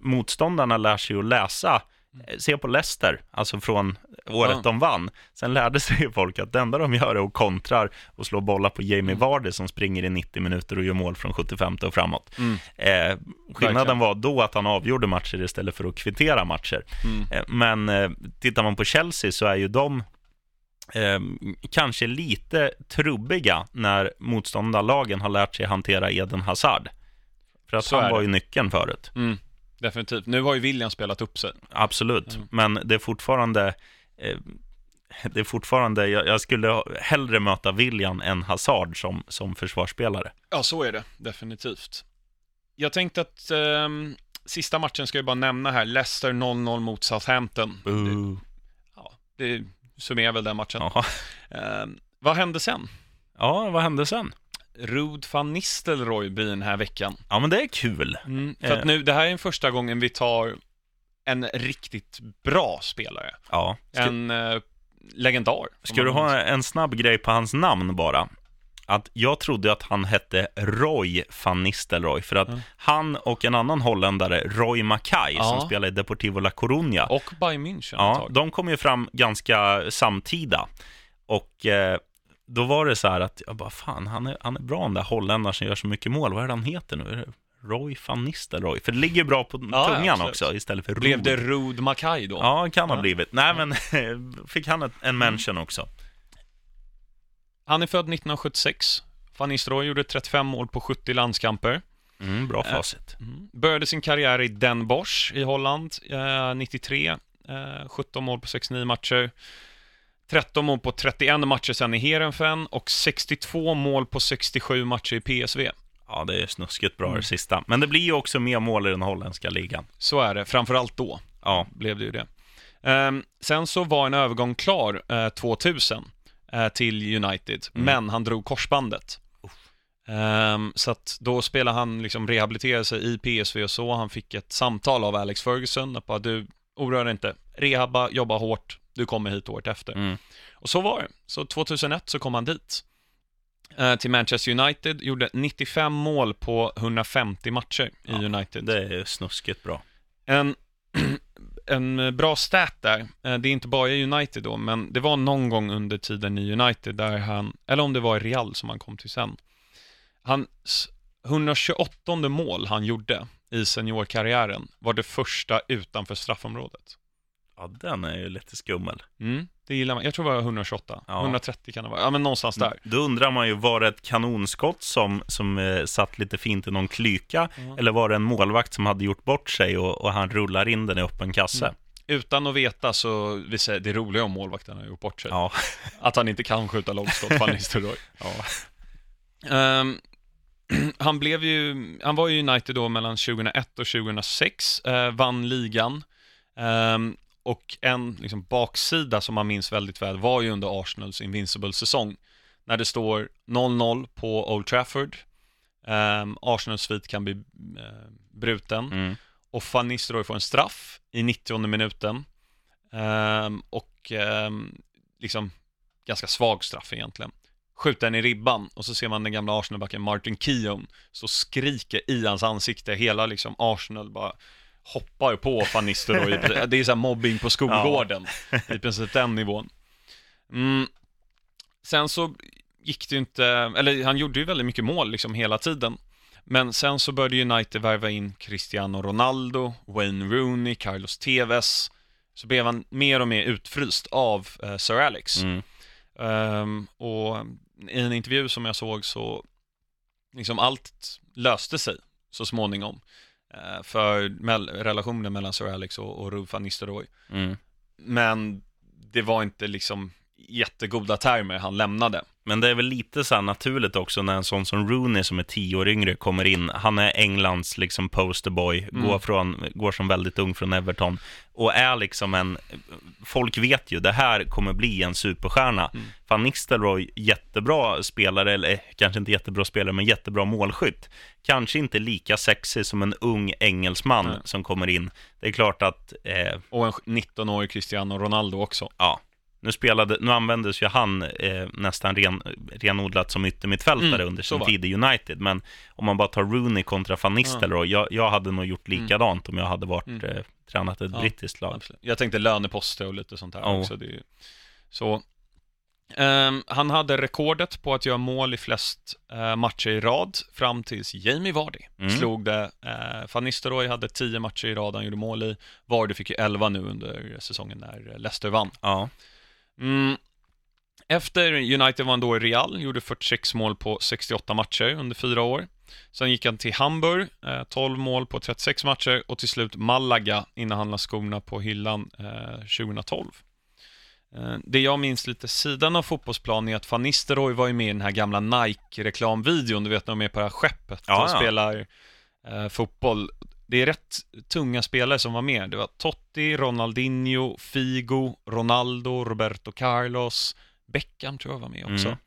motståndarna lär sig att läsa. Eh, Se på Leicester, alltså från året Ja. de vann. Sen lärde sig ju folk att det enda de gör är att kontrar och slå bollar på Jamie Mm. Vardy som springer i 90 minuter och gör mål från 75 och framåt. Mm. Eh, skillnaden var då att han avgjorde matcher istället för att kvittera matcher. Mm. Eh, Men eh, tittar man på Chelsea så är ju de eh, kanske lite trubbiga när motståndarlagen har lärt sig hantera Eden Hazard. För att Så han var ju nyckeln förut. Mm. Definitivt. Nu har ju William spelat upp sig. Absolut, Mm. men det är fortfarande eh, det är fortfarande, jag, jag skulle hellre möta William än Hazard som, som försvarsspelare. Ja, så är det. Definitivt. Jag tänkte att ehm, sista matchen ska jag bara nämna här. Leicester 0-0 mot Southampton. Det, ja, det summerar väl den matchen. Ehm, vad hände sen? Ja, vad hände sen? Rud van Nistelrooy blir den här veckan. Ja, men det är kul. Mm, för Eh. att nu, det här är den första gången vi tar en riktigt bra spelare. Ja. Ska, En eh, legendar. ska du ha en snabb grej på hans namn bara? Att jag trodde att han hette Roy van Nistelrooy, för att Ja. han och en annan holländare, Roy Mackay, som Ja. spelar i Deportivo La Coruña, Och Bayern München Ja, de kom ju fram ganska samtida. Och eh, då var det så här att, jag bara, fan, han är, han är bra den där holländaren som gör så mycket mål. Vad är det han heter nu? Roy van Nistelrooy? För det ligger bra på Ja, tungan absolut. också istället för Blev Rod. det Rud Mackay då? Ja, kan ha Ja. blivit. Nej, men fick han ett, en mention också. Han är född 1976. Van Nistelrooy gjorde 35 mål på 70 landskamper. Mm, bra facit. Mm. Började sin karriär i Den Bosch i Holland, eh, 93. Eh, 17 mål på 69 matcher. 13 mål på 31 matcher sen i Heerenveen och 62 mål på 67 matcher i PSV. Ja, det är snuskigt bra Mm. det sista. Men det blir ju också mer mål i den holländska ligan. Så är det, framförallt då Ja, blev det ju det. Ehm, sen så var en övergång klar eh, 2000 eh, till United, Mm. men han drog korsbandet. Ehm, så att då spelade han, liksom rehabiliterade sig i PSV och så. Han fick ett samtal av Alex Ferguson, att bara du, oroa dig inte, rehabba, jobba hårt, du kommer hit året efter. mm. Och så var det. Så 2001 så kom han dit. Eh, till Manchester United, gjorde 95 mål på 150 matcher i Ja, United. det är snuskigt bra. En, en bra stat där, eh, det är inte bara i United då, men det var någon gång under tiden i United där han, eller om det var i Real som han kom till sen. Hans 128 mål han gjorde i seniorkarriären var det första utanför straffområdet. Ja, den är ju lite skummel. Mm, det gillar man. Jag tror det var 128. Ja. 130 kan det vara. Ja, men någonstans där. Då undrar man ju, var det ett kanonskott som, som eh, satt lite fint i någon klyka? Ja. Eller var det en målvakt som hade gjort bort sig och, och han rullar in den i öppen kasse? Mm. Utan att veta så, vi säger, det roliga om målvakten har gjort bort sig. Ja. Att han inte kan skjuta långskott, Van Nistelrooy. ja. Ehm, han blev ju, han var i United då mellan 2001 och 2006, eh, vann ligan. Ehm, och en liksom, baksida som man minns väldigt väl var ju under Arsenals Invincible-säsong. När det står 0-0 på Old Trafford. Um, Arsenals svit kan bli eh, bruten. Mm. Och Van Nistelrooy får en straff i 90 minuten. Ehm, och ehm, liksom ganska svag straff egentligen. Skjuter den i ribban och så ser man den gamla Arsenalbacken Martin Keown stå och skrika i hans ansikte. Hela liksom Arsenal bara hoppar på Van Nistelrooy. Det är så här mobbing på skolgården. I princip den nivån. Mm. Sen så gick det ju inte, eller han gjorde ju väldigt mycket mål liksom hela tiden. Men sen så började United värva in Cristiano Ronaldo, Wayne Rooney, Carlos Tevez. Så blev han mer och mer utfryst av eh, Sir Alex. Mm. Ehm, och i en intervju som jag såg så, liksom allt löste sig så småningom. Eh, för relationen mellan Sir Alex och, och Ruud van Nistelrooy. Mm. Men det var inte liksom jättegoda termer han lämnade. Men det är väl lite så här naturligt också när en sån som Rooney som är tio år yngre kommer in. Han är Englands liksom posterboy, Mm. går, från, går som väldigt ung från Everton och är liksom en, folk vet ju, det här kommer bli en superstjärna. Mm. Van Nistelrooy, jättebra spelare, eller kanske inte jättebra spelare, men jättebra målskytt. Kanske inte lika sexig som en ung engelsman Nej. som kommer in. Det är klart att eh, Och en 19-årig Cristiano Ronaldo också. ja, nu, spelade, nu användes ju han eh, nästan ren, renodlat som yttermittfältare Mm, under sin var tid i United. Men om man bara tar Rooney kontra Van Nistelrooy, jag, jag hade nog gjort likadant om jag hade varit Mm. eh, tränat ett Ja, brittiskt lag. Absolut. Jag tänkte löneposter och lite sånt här Ja. också. Ju... Så. Ehm, han hade rekordet på att göra mål i flest eh, matcher i rad fram tills Jamie Vardy Mm. slog det. Uh, Van Nistelrooy hade 10 matcher i rad han gjorde mål i. Vardy fick ju 11 nu under säsongen när Leicester vann. Ja, Mm. Efter United var han då i Real, gjorde 46 mål på 68 matcher under fyra år. Sen gick han till Hamburg, eh, 12 mål på 36 matcher och till slut Malaga innan han la skorna på hyllan eh, 2012. Eh, det jag minns lite sidan av fotbollsplanen är att Van Nistelrooy var ju med i den här gamla Nike-reklamvideon, du vet när de är på det här skeppet Ja, och ja. spelar eh, fotboll. Det är rätt tunga spelare som var med. Det var Totti, Ronaldinho, Figo, Ronaldo, Roberto Carlos, Beckham tror jag var med också. Mm.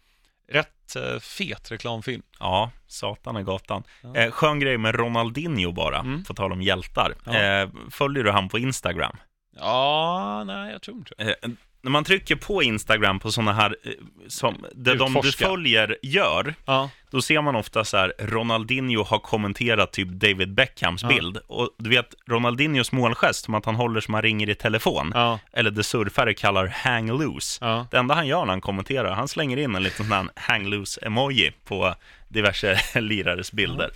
rätt eh, fet reklamfilm. Ja, satan i gatan. Ja. Eh, skön grej med Ronaldinho bara, Mm. på tal om hjältar. Ja. Eh, följer du han på Instagram? Ja, nej, jag tror inte det. När man trycker på Instagram på sådana här, eh, som det de du följer gör, Ja, då ser man ofta så här, Ronaldinho har kommenterat typ David Beckhams Ja. bild. Och du vet, Ronaldinhos målgest, som att han håller som han ringer i telefon, ja, eller det surfare kallar hang loose. Det enda han gör när han kommenterar, han slänger in en liten sån här hang loose-emoji på diverse lirares bilder.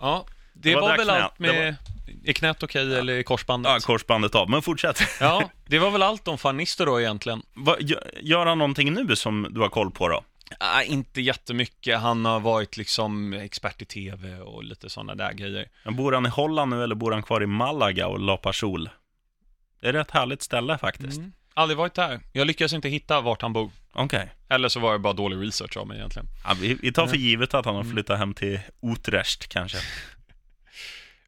ja. Det, Det var var, väl allt med... Är knät okej eller är korsbandet? Ja, korsbandet av, men fortsätt. Ja, det var väl allt om Fannister då egentligen. Gö- Gör han någonting nu som du har koll på då? Äh, inte jättemycket. Han har varit liksom expert i tv och lite sådana där grejer. Men Bor han i Holland nu eller bor han kvar i Malaga och La Pachol? Det är ett härligt ställe faktiskt. Mm. Aldrig varit där. Jag lyckas inte hitta vart han bor. Okej. Eller så var det bara dålig research av mig egentligen. Ja, vi, vi tar för Nej. givet att han Mm. har flyttat hem till Utrecht kanske.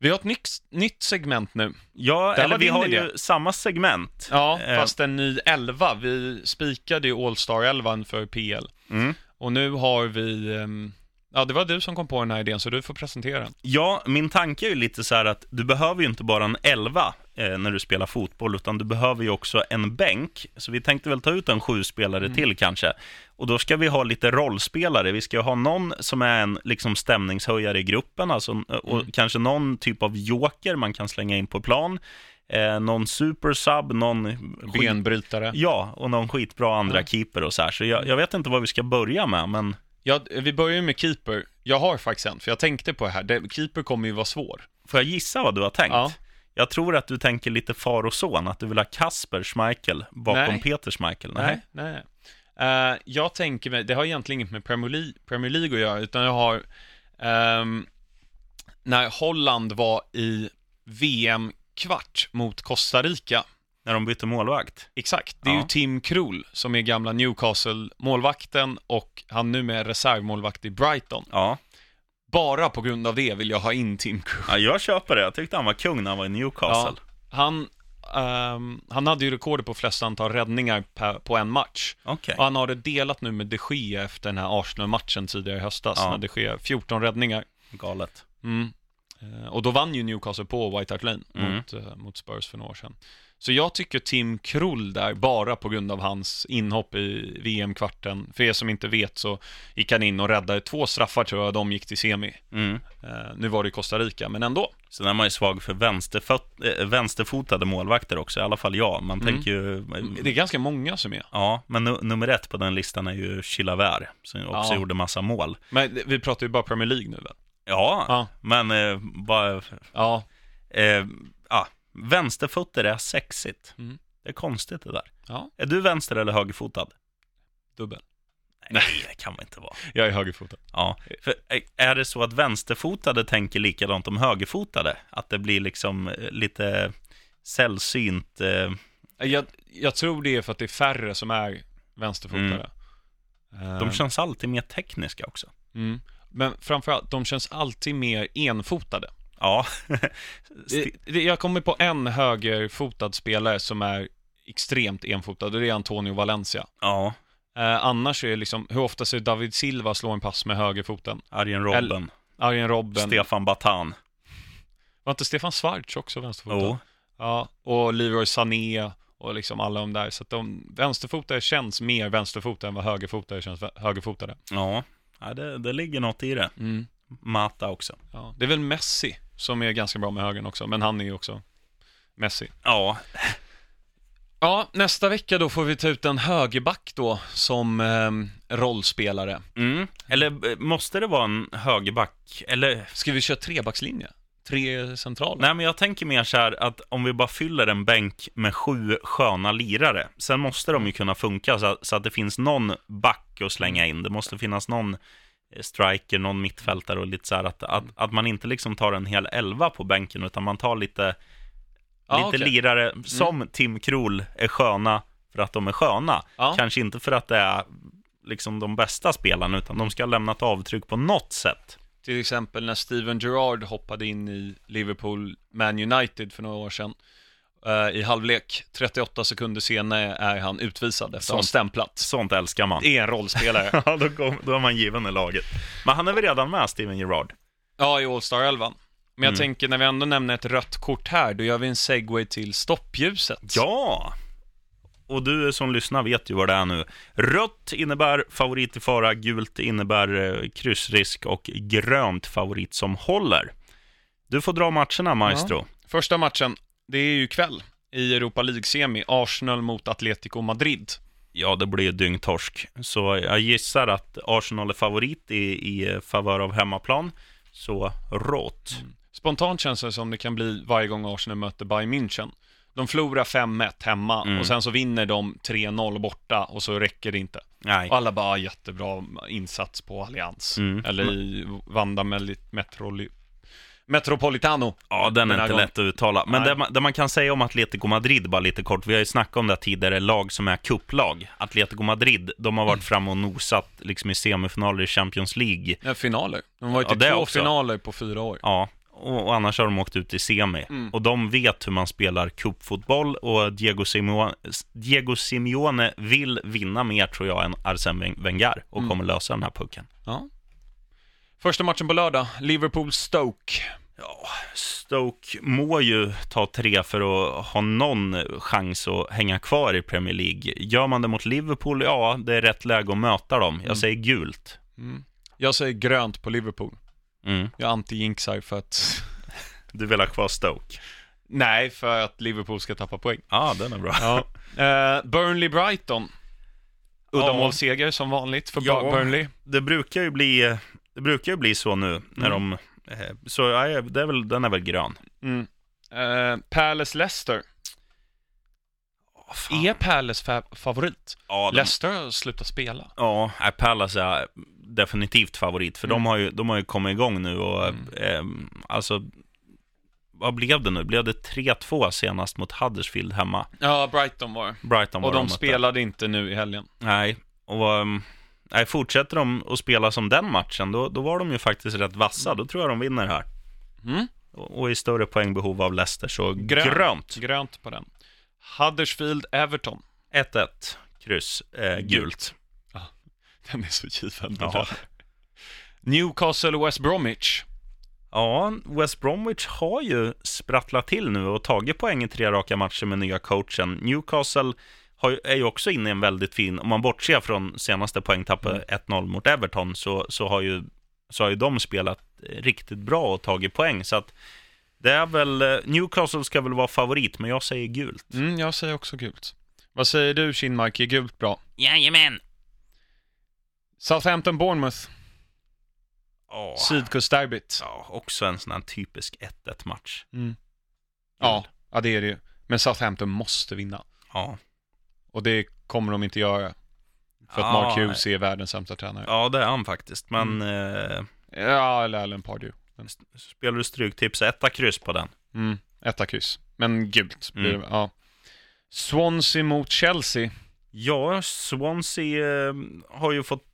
Vi har ett nytt, nytt segment nu. Ja, Där eller vi har idé. ju samma segment. Ja, Eh. fast en ny elva. Vi spikade ju All-Star 11 för PL. Mm. Och nu har vi... ehm, Ja, det var du som kom på den här idén, så du får presentera den. Ja, min tanke är ju lite så här att du behöver ju inte bara en elva eh, när du spelar fotboll, utan du behöver ju också en bänk. Så vi tänkte väl ta ut en sju spelare Mm. till kanske. Och då ska vi ha lite rollspelare. Vi ska ha någon som är en liksom stämningshöjare i gruppen, alltså, och Mm. kanske någon typ av joker man kan slänga in på plan. Eh, någon supersub, någon Benbrytare. Ja, och någon skitbra andra Ja. keeper och så här. Så jag, jag vet inte vad vi ska börja med, men Ja, vi börjar ju med keeper. Jag har faktiskt en, för jag tänkte på det här. Det, keeper kommer ju vara svår. får jag gissa vad du har tänkt? Ja. Jag tror att du tänker lite far och son, att du vill ha Kasper Schmeichel bakom Nej. Peter Schmeichel. Nej, nej. nej. Eh, jag tänker mig, det har egentligen inget med Premier League, Premier League att göra, utan jag har ehm, när Holland var i VM-kvart mot Costa Rica. När de bytte målvakt. Exakt, det är Ja. ju Tim Krul som är gamla Newcastle-målvakten och han nu är reservmålvakt i Brighton. Ja. Bara på grund av det vill jag ha in Tim Krul. ja, jag köper det. Jag tyckte han var kung när han var i Newcastle. Han, ehm, han hade ju rekordet på flest antal räddningar per, på en match. Okej. Och han har det delat nu med de Gea efter den här Arsenal-matchen tidigare i höstas, Ja. när de Gea 14 räddningar. Galet. Mm. Eh, Och då vann ju Newcastle på White Hart Lane Mm. mot, eh, mot Spurs för några år sedan. Så jag tycker Tim Krull där, bara på grund av hans inhopp i VM-kvarten. För er som inte vet så gick han in och räddade två straffar tror jag, de gick till semi. Mm. Eh, nu var det Costa Rica, men ändå. Sen är man ju svag för vänsterfot, äh, vänsterfotade målvakter också, i alla fall jag. Man Mm. tänker ju... Det är ganska många som är. Ja, men nu, nummer ett på den listan är ju Chilavert, som också Ja. gjorde massa mål. Men vi pratar ju bara Premier League nu väl? Ja, Ja. men eh, bara... Ja, Eh, vänsterfötter är sexigt. Mm. Det är konstigt det där. ja, Är du vänster eller högerfotad? dubbel. Nej, det kan man inte vara. Jag är högerfotad. Ja, för är det så att vänsterfotade tänker likadant om högerfotade? Att det blir liksom eh, lite sällsynt? Eh, Jag, jag tror det är för att det är färre som är vänsterfotade. Mm. de Eh, känns alltid mer tekniska också. mm. Men framförallt, de känns alltid mer enfotade. Ja, jag kommer på en högerfotad spelare som är extremt enfotad och det är Antonio Valencia. ja, Eh, annars är det liksom, hur ofta ser David Silva slå en pass med högerfoten? Arjen Robben, Eller- Arjen Robben. Stefan Batan. Var inte Stefan Schwarz också vänsterfotad? Jo, Ja, och Leroy Sané och liksom alla de där. Så att de vänsterfotade känns mer vänsterfotade än vad högerfotade känns högerfotade. ja, ja det, det ligger något i det. Mm. Mata också. Ja, det är väl Messi som är ganska bra med högern också, men han är ju också Messi. Ja, Ja, nästa vecka då får vi ta ut en högerback då som eh, rollspelare. mm. eller eh, måste det vara en högerback? Eller Ska vi köra trebackslinje? Tre centrala? Nej, men jag tänker mer så här att om vi bara fyller en bänk med sju sköna lirare, sen måste de ju kunna funka så att, så att det finns någon back att slänga in. Det måste finnas någon striker, någon mittfältare och lite så här att, att, att man inte liksom tar en hel elva på bänken, utan man tar lite, Ja, lite. Mm. lirare som Tim Krul är sköna för att de är sköna. Ja. Kanske inte för att det är liksom de bästa spelarna, utan de ska ha lämnat avtryck på något sätt. Till exempel när Steven Gerrard hoppade in i Liverpool Man United för några år sedan. Eh, I halvlek, 38 sekunder senare är han utvisad efter att ha stämplat. Sånt älskar man. Det är en rollspelare. Ja, då, går, då är man given i laget. Men han är väl redan med, Steven Gerrard? ja, i All-Star 11. Men jag Mm. tänker, när vi ändå nämner ett rött kort här, då gör vi en segway till stoppljuset. Ja! Och du som lyssnar vet ju vad det är nu. Rött innebär favorit i fara, gult innebär eh, kryssrisk och grönt favorit som håller. Du får dra matcherna, Maestro. Första matchen, det är ju kväll i Europa League-semi, Arsenal mot Atletico Madrid. Ja, det blir ju dyngtorsk. Så jag gissar att Arsenal är favorit i, i favör av hemmaplan. Så rått. Spontant känns det som det kan bli varje gång Arsenal möter Bayern München. De förlorar 5-1 hemma Mm. och sen så vinner de 3-0 borta och så räcker det inte. Nej. Och alla bara, "Ah, jättebra insats på Allians. Mm. Eller i Vanda Metroli... Metropolitano. Ja, den är här inte gången. lätt att uttala. Men det man, det man kan säga om Atletico Madrid, bara lite kort, vi har ju snackat om det tidigare, lag som är kupplag. Atletico Madrid, de har Mm. varit fram och nosat liksom i semifinaler i Champions League. Ja, finaler. De har varit i två också. finaler på fyra år. Ja, och, och annars har de åkt ut i semi. Mm. Och de vet hur man spelar cupfotboll och Diego Simeone, Diego Simeone vill vinna mer, tror jag, än Arsene Wenger och Mm. kommer lösa den här pucken. Ja. Första matchen på lördag, Liverpool-Stoke. Ja, Stoke må ju ta tre för att ha någon chans att hänga kvar i Premier League. Gör man det mot Liverpool, ja, det är rätt läge att möta dem. Jag Mm. säger gult. Mm. Jag säger grönt på Liverpool. Mm. Jag anti-jinxar för att... Du vill ha kvar Stoke? Nej, för att Liverpool ska tappa poäng. Ja, den är bra. Ja. Eh, Burnley-Brighton. Uddamålsseger som vanligt för Ja. Burnley. Det brukar ju bli, det brukar ju bli så nu när Mm. de... eh, Så ja, det är väl, den är väl grön. Mm. Eh, Palace-Leicester. Åh, fan. Är Palace fa- favorit? Ja, de, Leicester har slutat spela. ja nej, Palace är definitivt favorit, för de, Mm. har ju, de har ju kommit igång nu och Mm. eh, alltså... Vad blev det nu? Blev det 3-2 senast mot Huddersfield hemma? Ja, Brighton var det. Brighton var Och de mötte. spelade inte nu i helgen. Nej, och um, nej, fortsätter de att spela som den matchen, då, då var de ju faktiskt rätt vassa. Då tror jag de vinner här. Mm. Och, och i större poängbehov av Leicester, så Grönt. grönt. Grönt på den. Huddersfield-Everton. 1-1, kryss, eh, gult. Den är så given. Ja. Ja. Newcastle-West Bromwich. Ja, West Bromwich har ju sprattlat till nu och tagit poäng i tre raka matcher med nya coachen. Newcastle har, är ju också inne i en väldigt fin, om man bortser från senaste poängtappet Mm. 1-0 mot Everton, så, så, har ju, så har ju de spelat riktigt bra och tagit poäng. Så att det är väl, eh, Newcastle ska väl vara favorit, men jag säger gult. Mm, jag säger också gult. Vad säger du, Kinmark? Är gult bra? Jajamän! Southampton-Bournemouth. Åh, Sydkustderbyt. ja, också en sån här typisk 1-1 match. Mm. Ja, ja, det är det ju. Men Southampton måste vinna. Ja. Och det kommer de inte göra. För att Ja, Mark Hughes är världens sämsta tränare. ja, det är han faktiskt, men eh, Ja, eller Alan Pardew. Men, spelar du stryktips, etta kryss på den. mm, etta kryss. Men gult blir Mm. det, ja. Swansea mot Chelsea. Ja, Swansea eh, har ju fått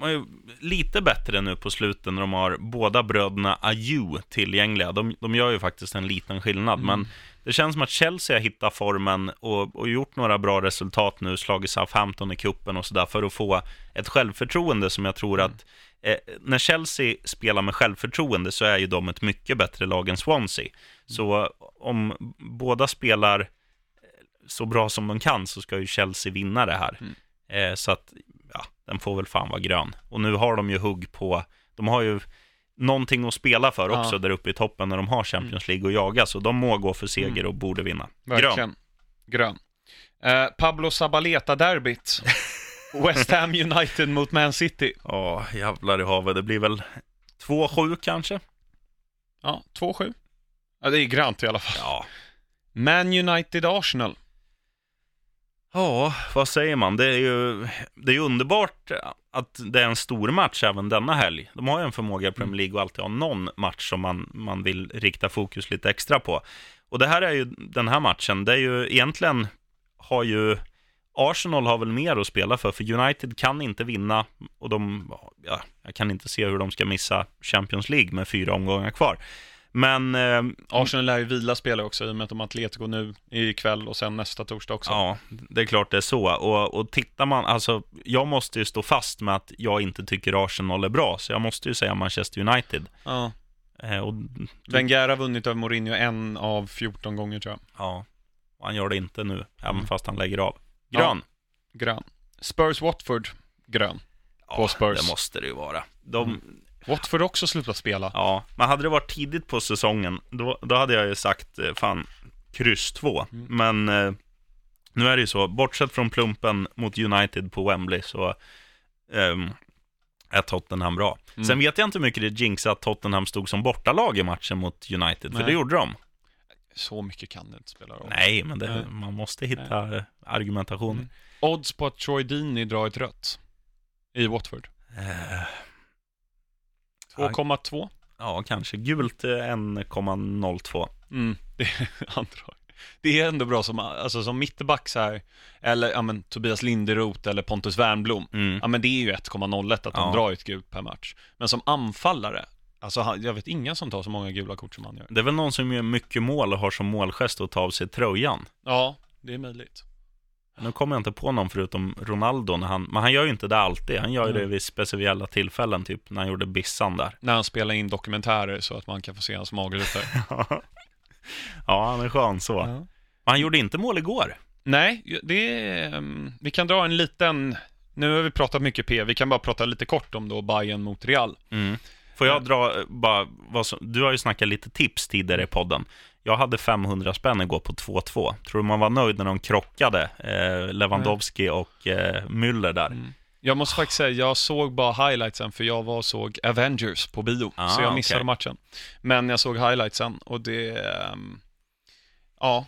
har ju lite bättre nu på slutet när de har båda bröderna Ayew tillgängliga. De, de gör ju faktiskt en liten skillnad, Mm. men det känns som att Chelsea har hittat formen och, och gjort några bra resultat nu, slagit Southampton i kuppen och sådär, för att få ett självförtroende som jag tror att eh, när Chelsea spelar med självförtroende så är ju de ett mycket bättre lag än Swansea. Så om båda spelar eh, så bra som de kan så ska ju Chelsea vinna det här. Mm. Eh, så att, ja, den får väl fan vara grön. Och nu har de ju hugg på, de har ju någonting att spela för Ja. också där uppe i toppen när de har Champions League att jaga, så de må gå för seger Mm. och borde vinna. Verkligen. Grön. Grön. Eh, Pablo Zabaleta-derbyt. West Ham United mot Man City. Ja, jävlar i havet, det blir väl 2-7 kanske? Ja, 2-7. Ja, det är grönt i alla fall. Ja. Man United-Arsenal. Ja, vad säger man? Det är ju det är underbart att det är en stor match även denna helg. De har ju en förmåga i Premier League att alltid ha någon match som man, man vill rikta fokus lite extra på. Och det här är ju den här matchen, det är ju egentligen har ju Arsenal har väl mer att spela för, för United kan inte vinna och de, ja, jag kan inte se hur de ska missa Champions League med fyra omgångar kvar. Men eh, Arsenal lär ju vila spelare också i och med att de har Atletico nu ikväll och sen nästa torsdag också. ja, det är klart det är så. Och, och tittar man, alltså, jag måste ju stå fast med att jag inte tycker Arsenal är bra, så jag måste ju säga Manchester United. Ja. Eh, och, Wenger har vunnit över Mourinho en av 14 gånger tror jag. ja, och han gör det inte nu, även Mm. fast han lägger av. Grön. Grön. Spurs-Watford, grön. på Spurs. det måste det ju vara. De, Mm. Watford har också slutat spela. Ja, men hade det varit tidigt på säsongen, då, då hade jag ju sagt eh, fan, kryss 2. Mm. Men eh, nu är det ju så, bortsett från plumpen mot United på Wembley så ehm, är Tottenham bra. Mm. Sen vet jag inte hur mycket det jinxar att Tottenham stod som bortalag i matchen mot United, för Nej. det gjorde de. Så mycket kan det inte spela roll. Nej, men det, Nej. man måste hitta eh, argumentation. Mm. Odds på att Troy Deeney drar ett rött i Watford. Eh, 2,2. ja, kanske. Gult eh, 1,02. Mm, det, andra. det är ändå bra som, alltså, som mittback här, eller ja, men, Tobias Linderoth eller Pontus Wernbloom. Mm. Ja men det är ju 1,01 att de Ja. drar ett gult per match. Men som anfallare, alltså jag vet ingen som tar så många gula kort som han gör. Det är väl någon som gör mycket mål och har som målgest att ta av sig tröjan. Ja, det är möjligt. Nu kommer jag inte på någon förutom Ronaldo, när han, men han gör ju inte det alltid. Han gör ju det Mm. vid speciella tillfällen, typ när han gjorde Bissan där. När han spelar in dokumentärer så att man kan få se hans magrutor. ja, han är skön så. Ja. Men han gjorde inte mål igår. Nej, det ehm, vi kan dra en liten, nu har vi pratat mycket P, vi kan bara prata lite kort om då Bayern mot Real. Mm. Får jag Ja. dra eh, bara, vad som, du har ju snackat lite tips tidigare i podden. Jag hade 500 spänn igår på 2-2. Tror du man var nöjd när de krockade, eh, Lewandowski och eh, Müller där? Mm. Jag måste faktiskt säga, jag såg bara highlightsen för jag var och såg Avengers på bio, Ah, så jag missade okej. matchen. Men jag såg highlightsen och det, ehm, ja,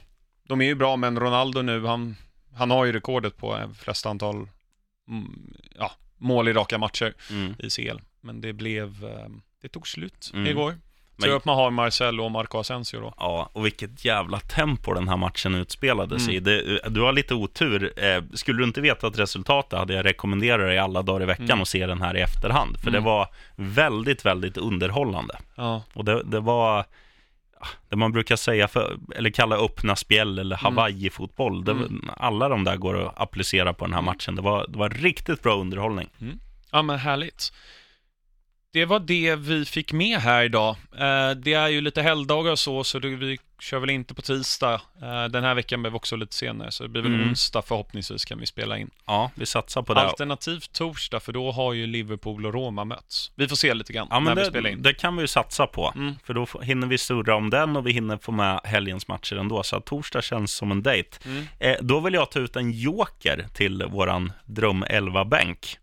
de är ju bra, men Ronaldo nu, han, han har ju rekordet på eh, flest antal mm, ja, mål i raka matcher Mm. i CL. Men det blev, ehm, det tog slut Mm. igår. Men- upp man har Marcelo och Marco Asensio då. Ja, och vilket jävla tempo den här matchen utspelades Mm. i. Det, du har lite otur. Eh, skulle du inte veta att resultatet hade jag rekommenderat dig alla dagar i veckan Mm. att se den här i efterhand. För Mm. det var väldigt, väldigt underhållande. Ja, Och det, det var ja, det man brukar säga, för, eller kalla öppna spjäll eller Hawaii-fotboll. Det, Mm. Alla de där går att applicera på den här matchen. Det var, det var riktigt bra underhållning. Ja men härligt. Det var det vi fick med här idag. Eh, det är ju lite helgdagar och så, så det, vi kör väl inte på tisdag. Eh, den här veckan blev också lite senare, så det blir väl Mm. onsdag förhoppningsvis kan vi spela in. Ja, vi satsar på det. Alternativt torsdag, för då har ju Liverpool och Roma mötts. Vi får se lite grann Ja, när men vi spelar det, in. det kan vi ju satsa på. Mm. För då hinner vi surra om den och vi hinner få med helgens matcher ändå. Så torsdag känns som en dejt. Mm. Eh, då vill jag ta ut en joker till våran dröm 11-bänk.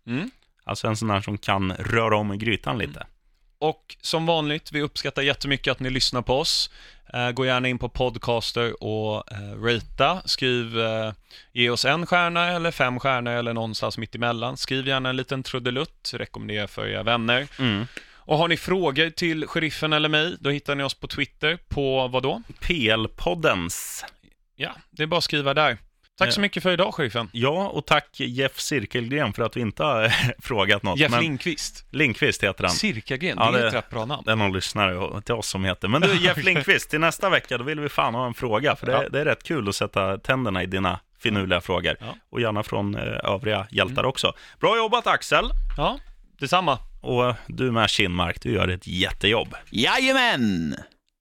Mm. Alltså en sån här som kan röra om i grytan lite. Och som vanligt, vi uppskattar jättemycket att ni lyssnar på oss. Eh, gå gärna in på Podcaster och eh, ratea. Skriv, eh, ge oss en stjärna eller fem stjärnor eller någonstans mitt emellan. Skriv gärna en liten trudelutt, rekommendera för era vänner. Mm. Och har ni frågor till sheriffen eller mig, då hittar ni oss på Twitter på vad då? PL-poddens. Ja, det är bara att skriva där. Tack så Ja. mycket för idag, sheriffen. Ja, och tack Jeff Cirkelgren för att vi inte har frågat något. Jeff men Lindqvist. Lindqvist heter han. Cirkagren, Ja, det är ett rätt bra namn. Det är någon lyssnare till oss som heter. Men du, Jeff Lindqvist, till nästa vecka, då vill vi fan ha en fråga. För det, Ja. det är rätt kul att sätta tänderna i dina finurliga frågor. Ja. Och gärna från eh, övriga hjältar också. Bra jobbat Axel! Ja, detsamma. Och du med Kinmark, du gör ett jättejobb. Jajamän!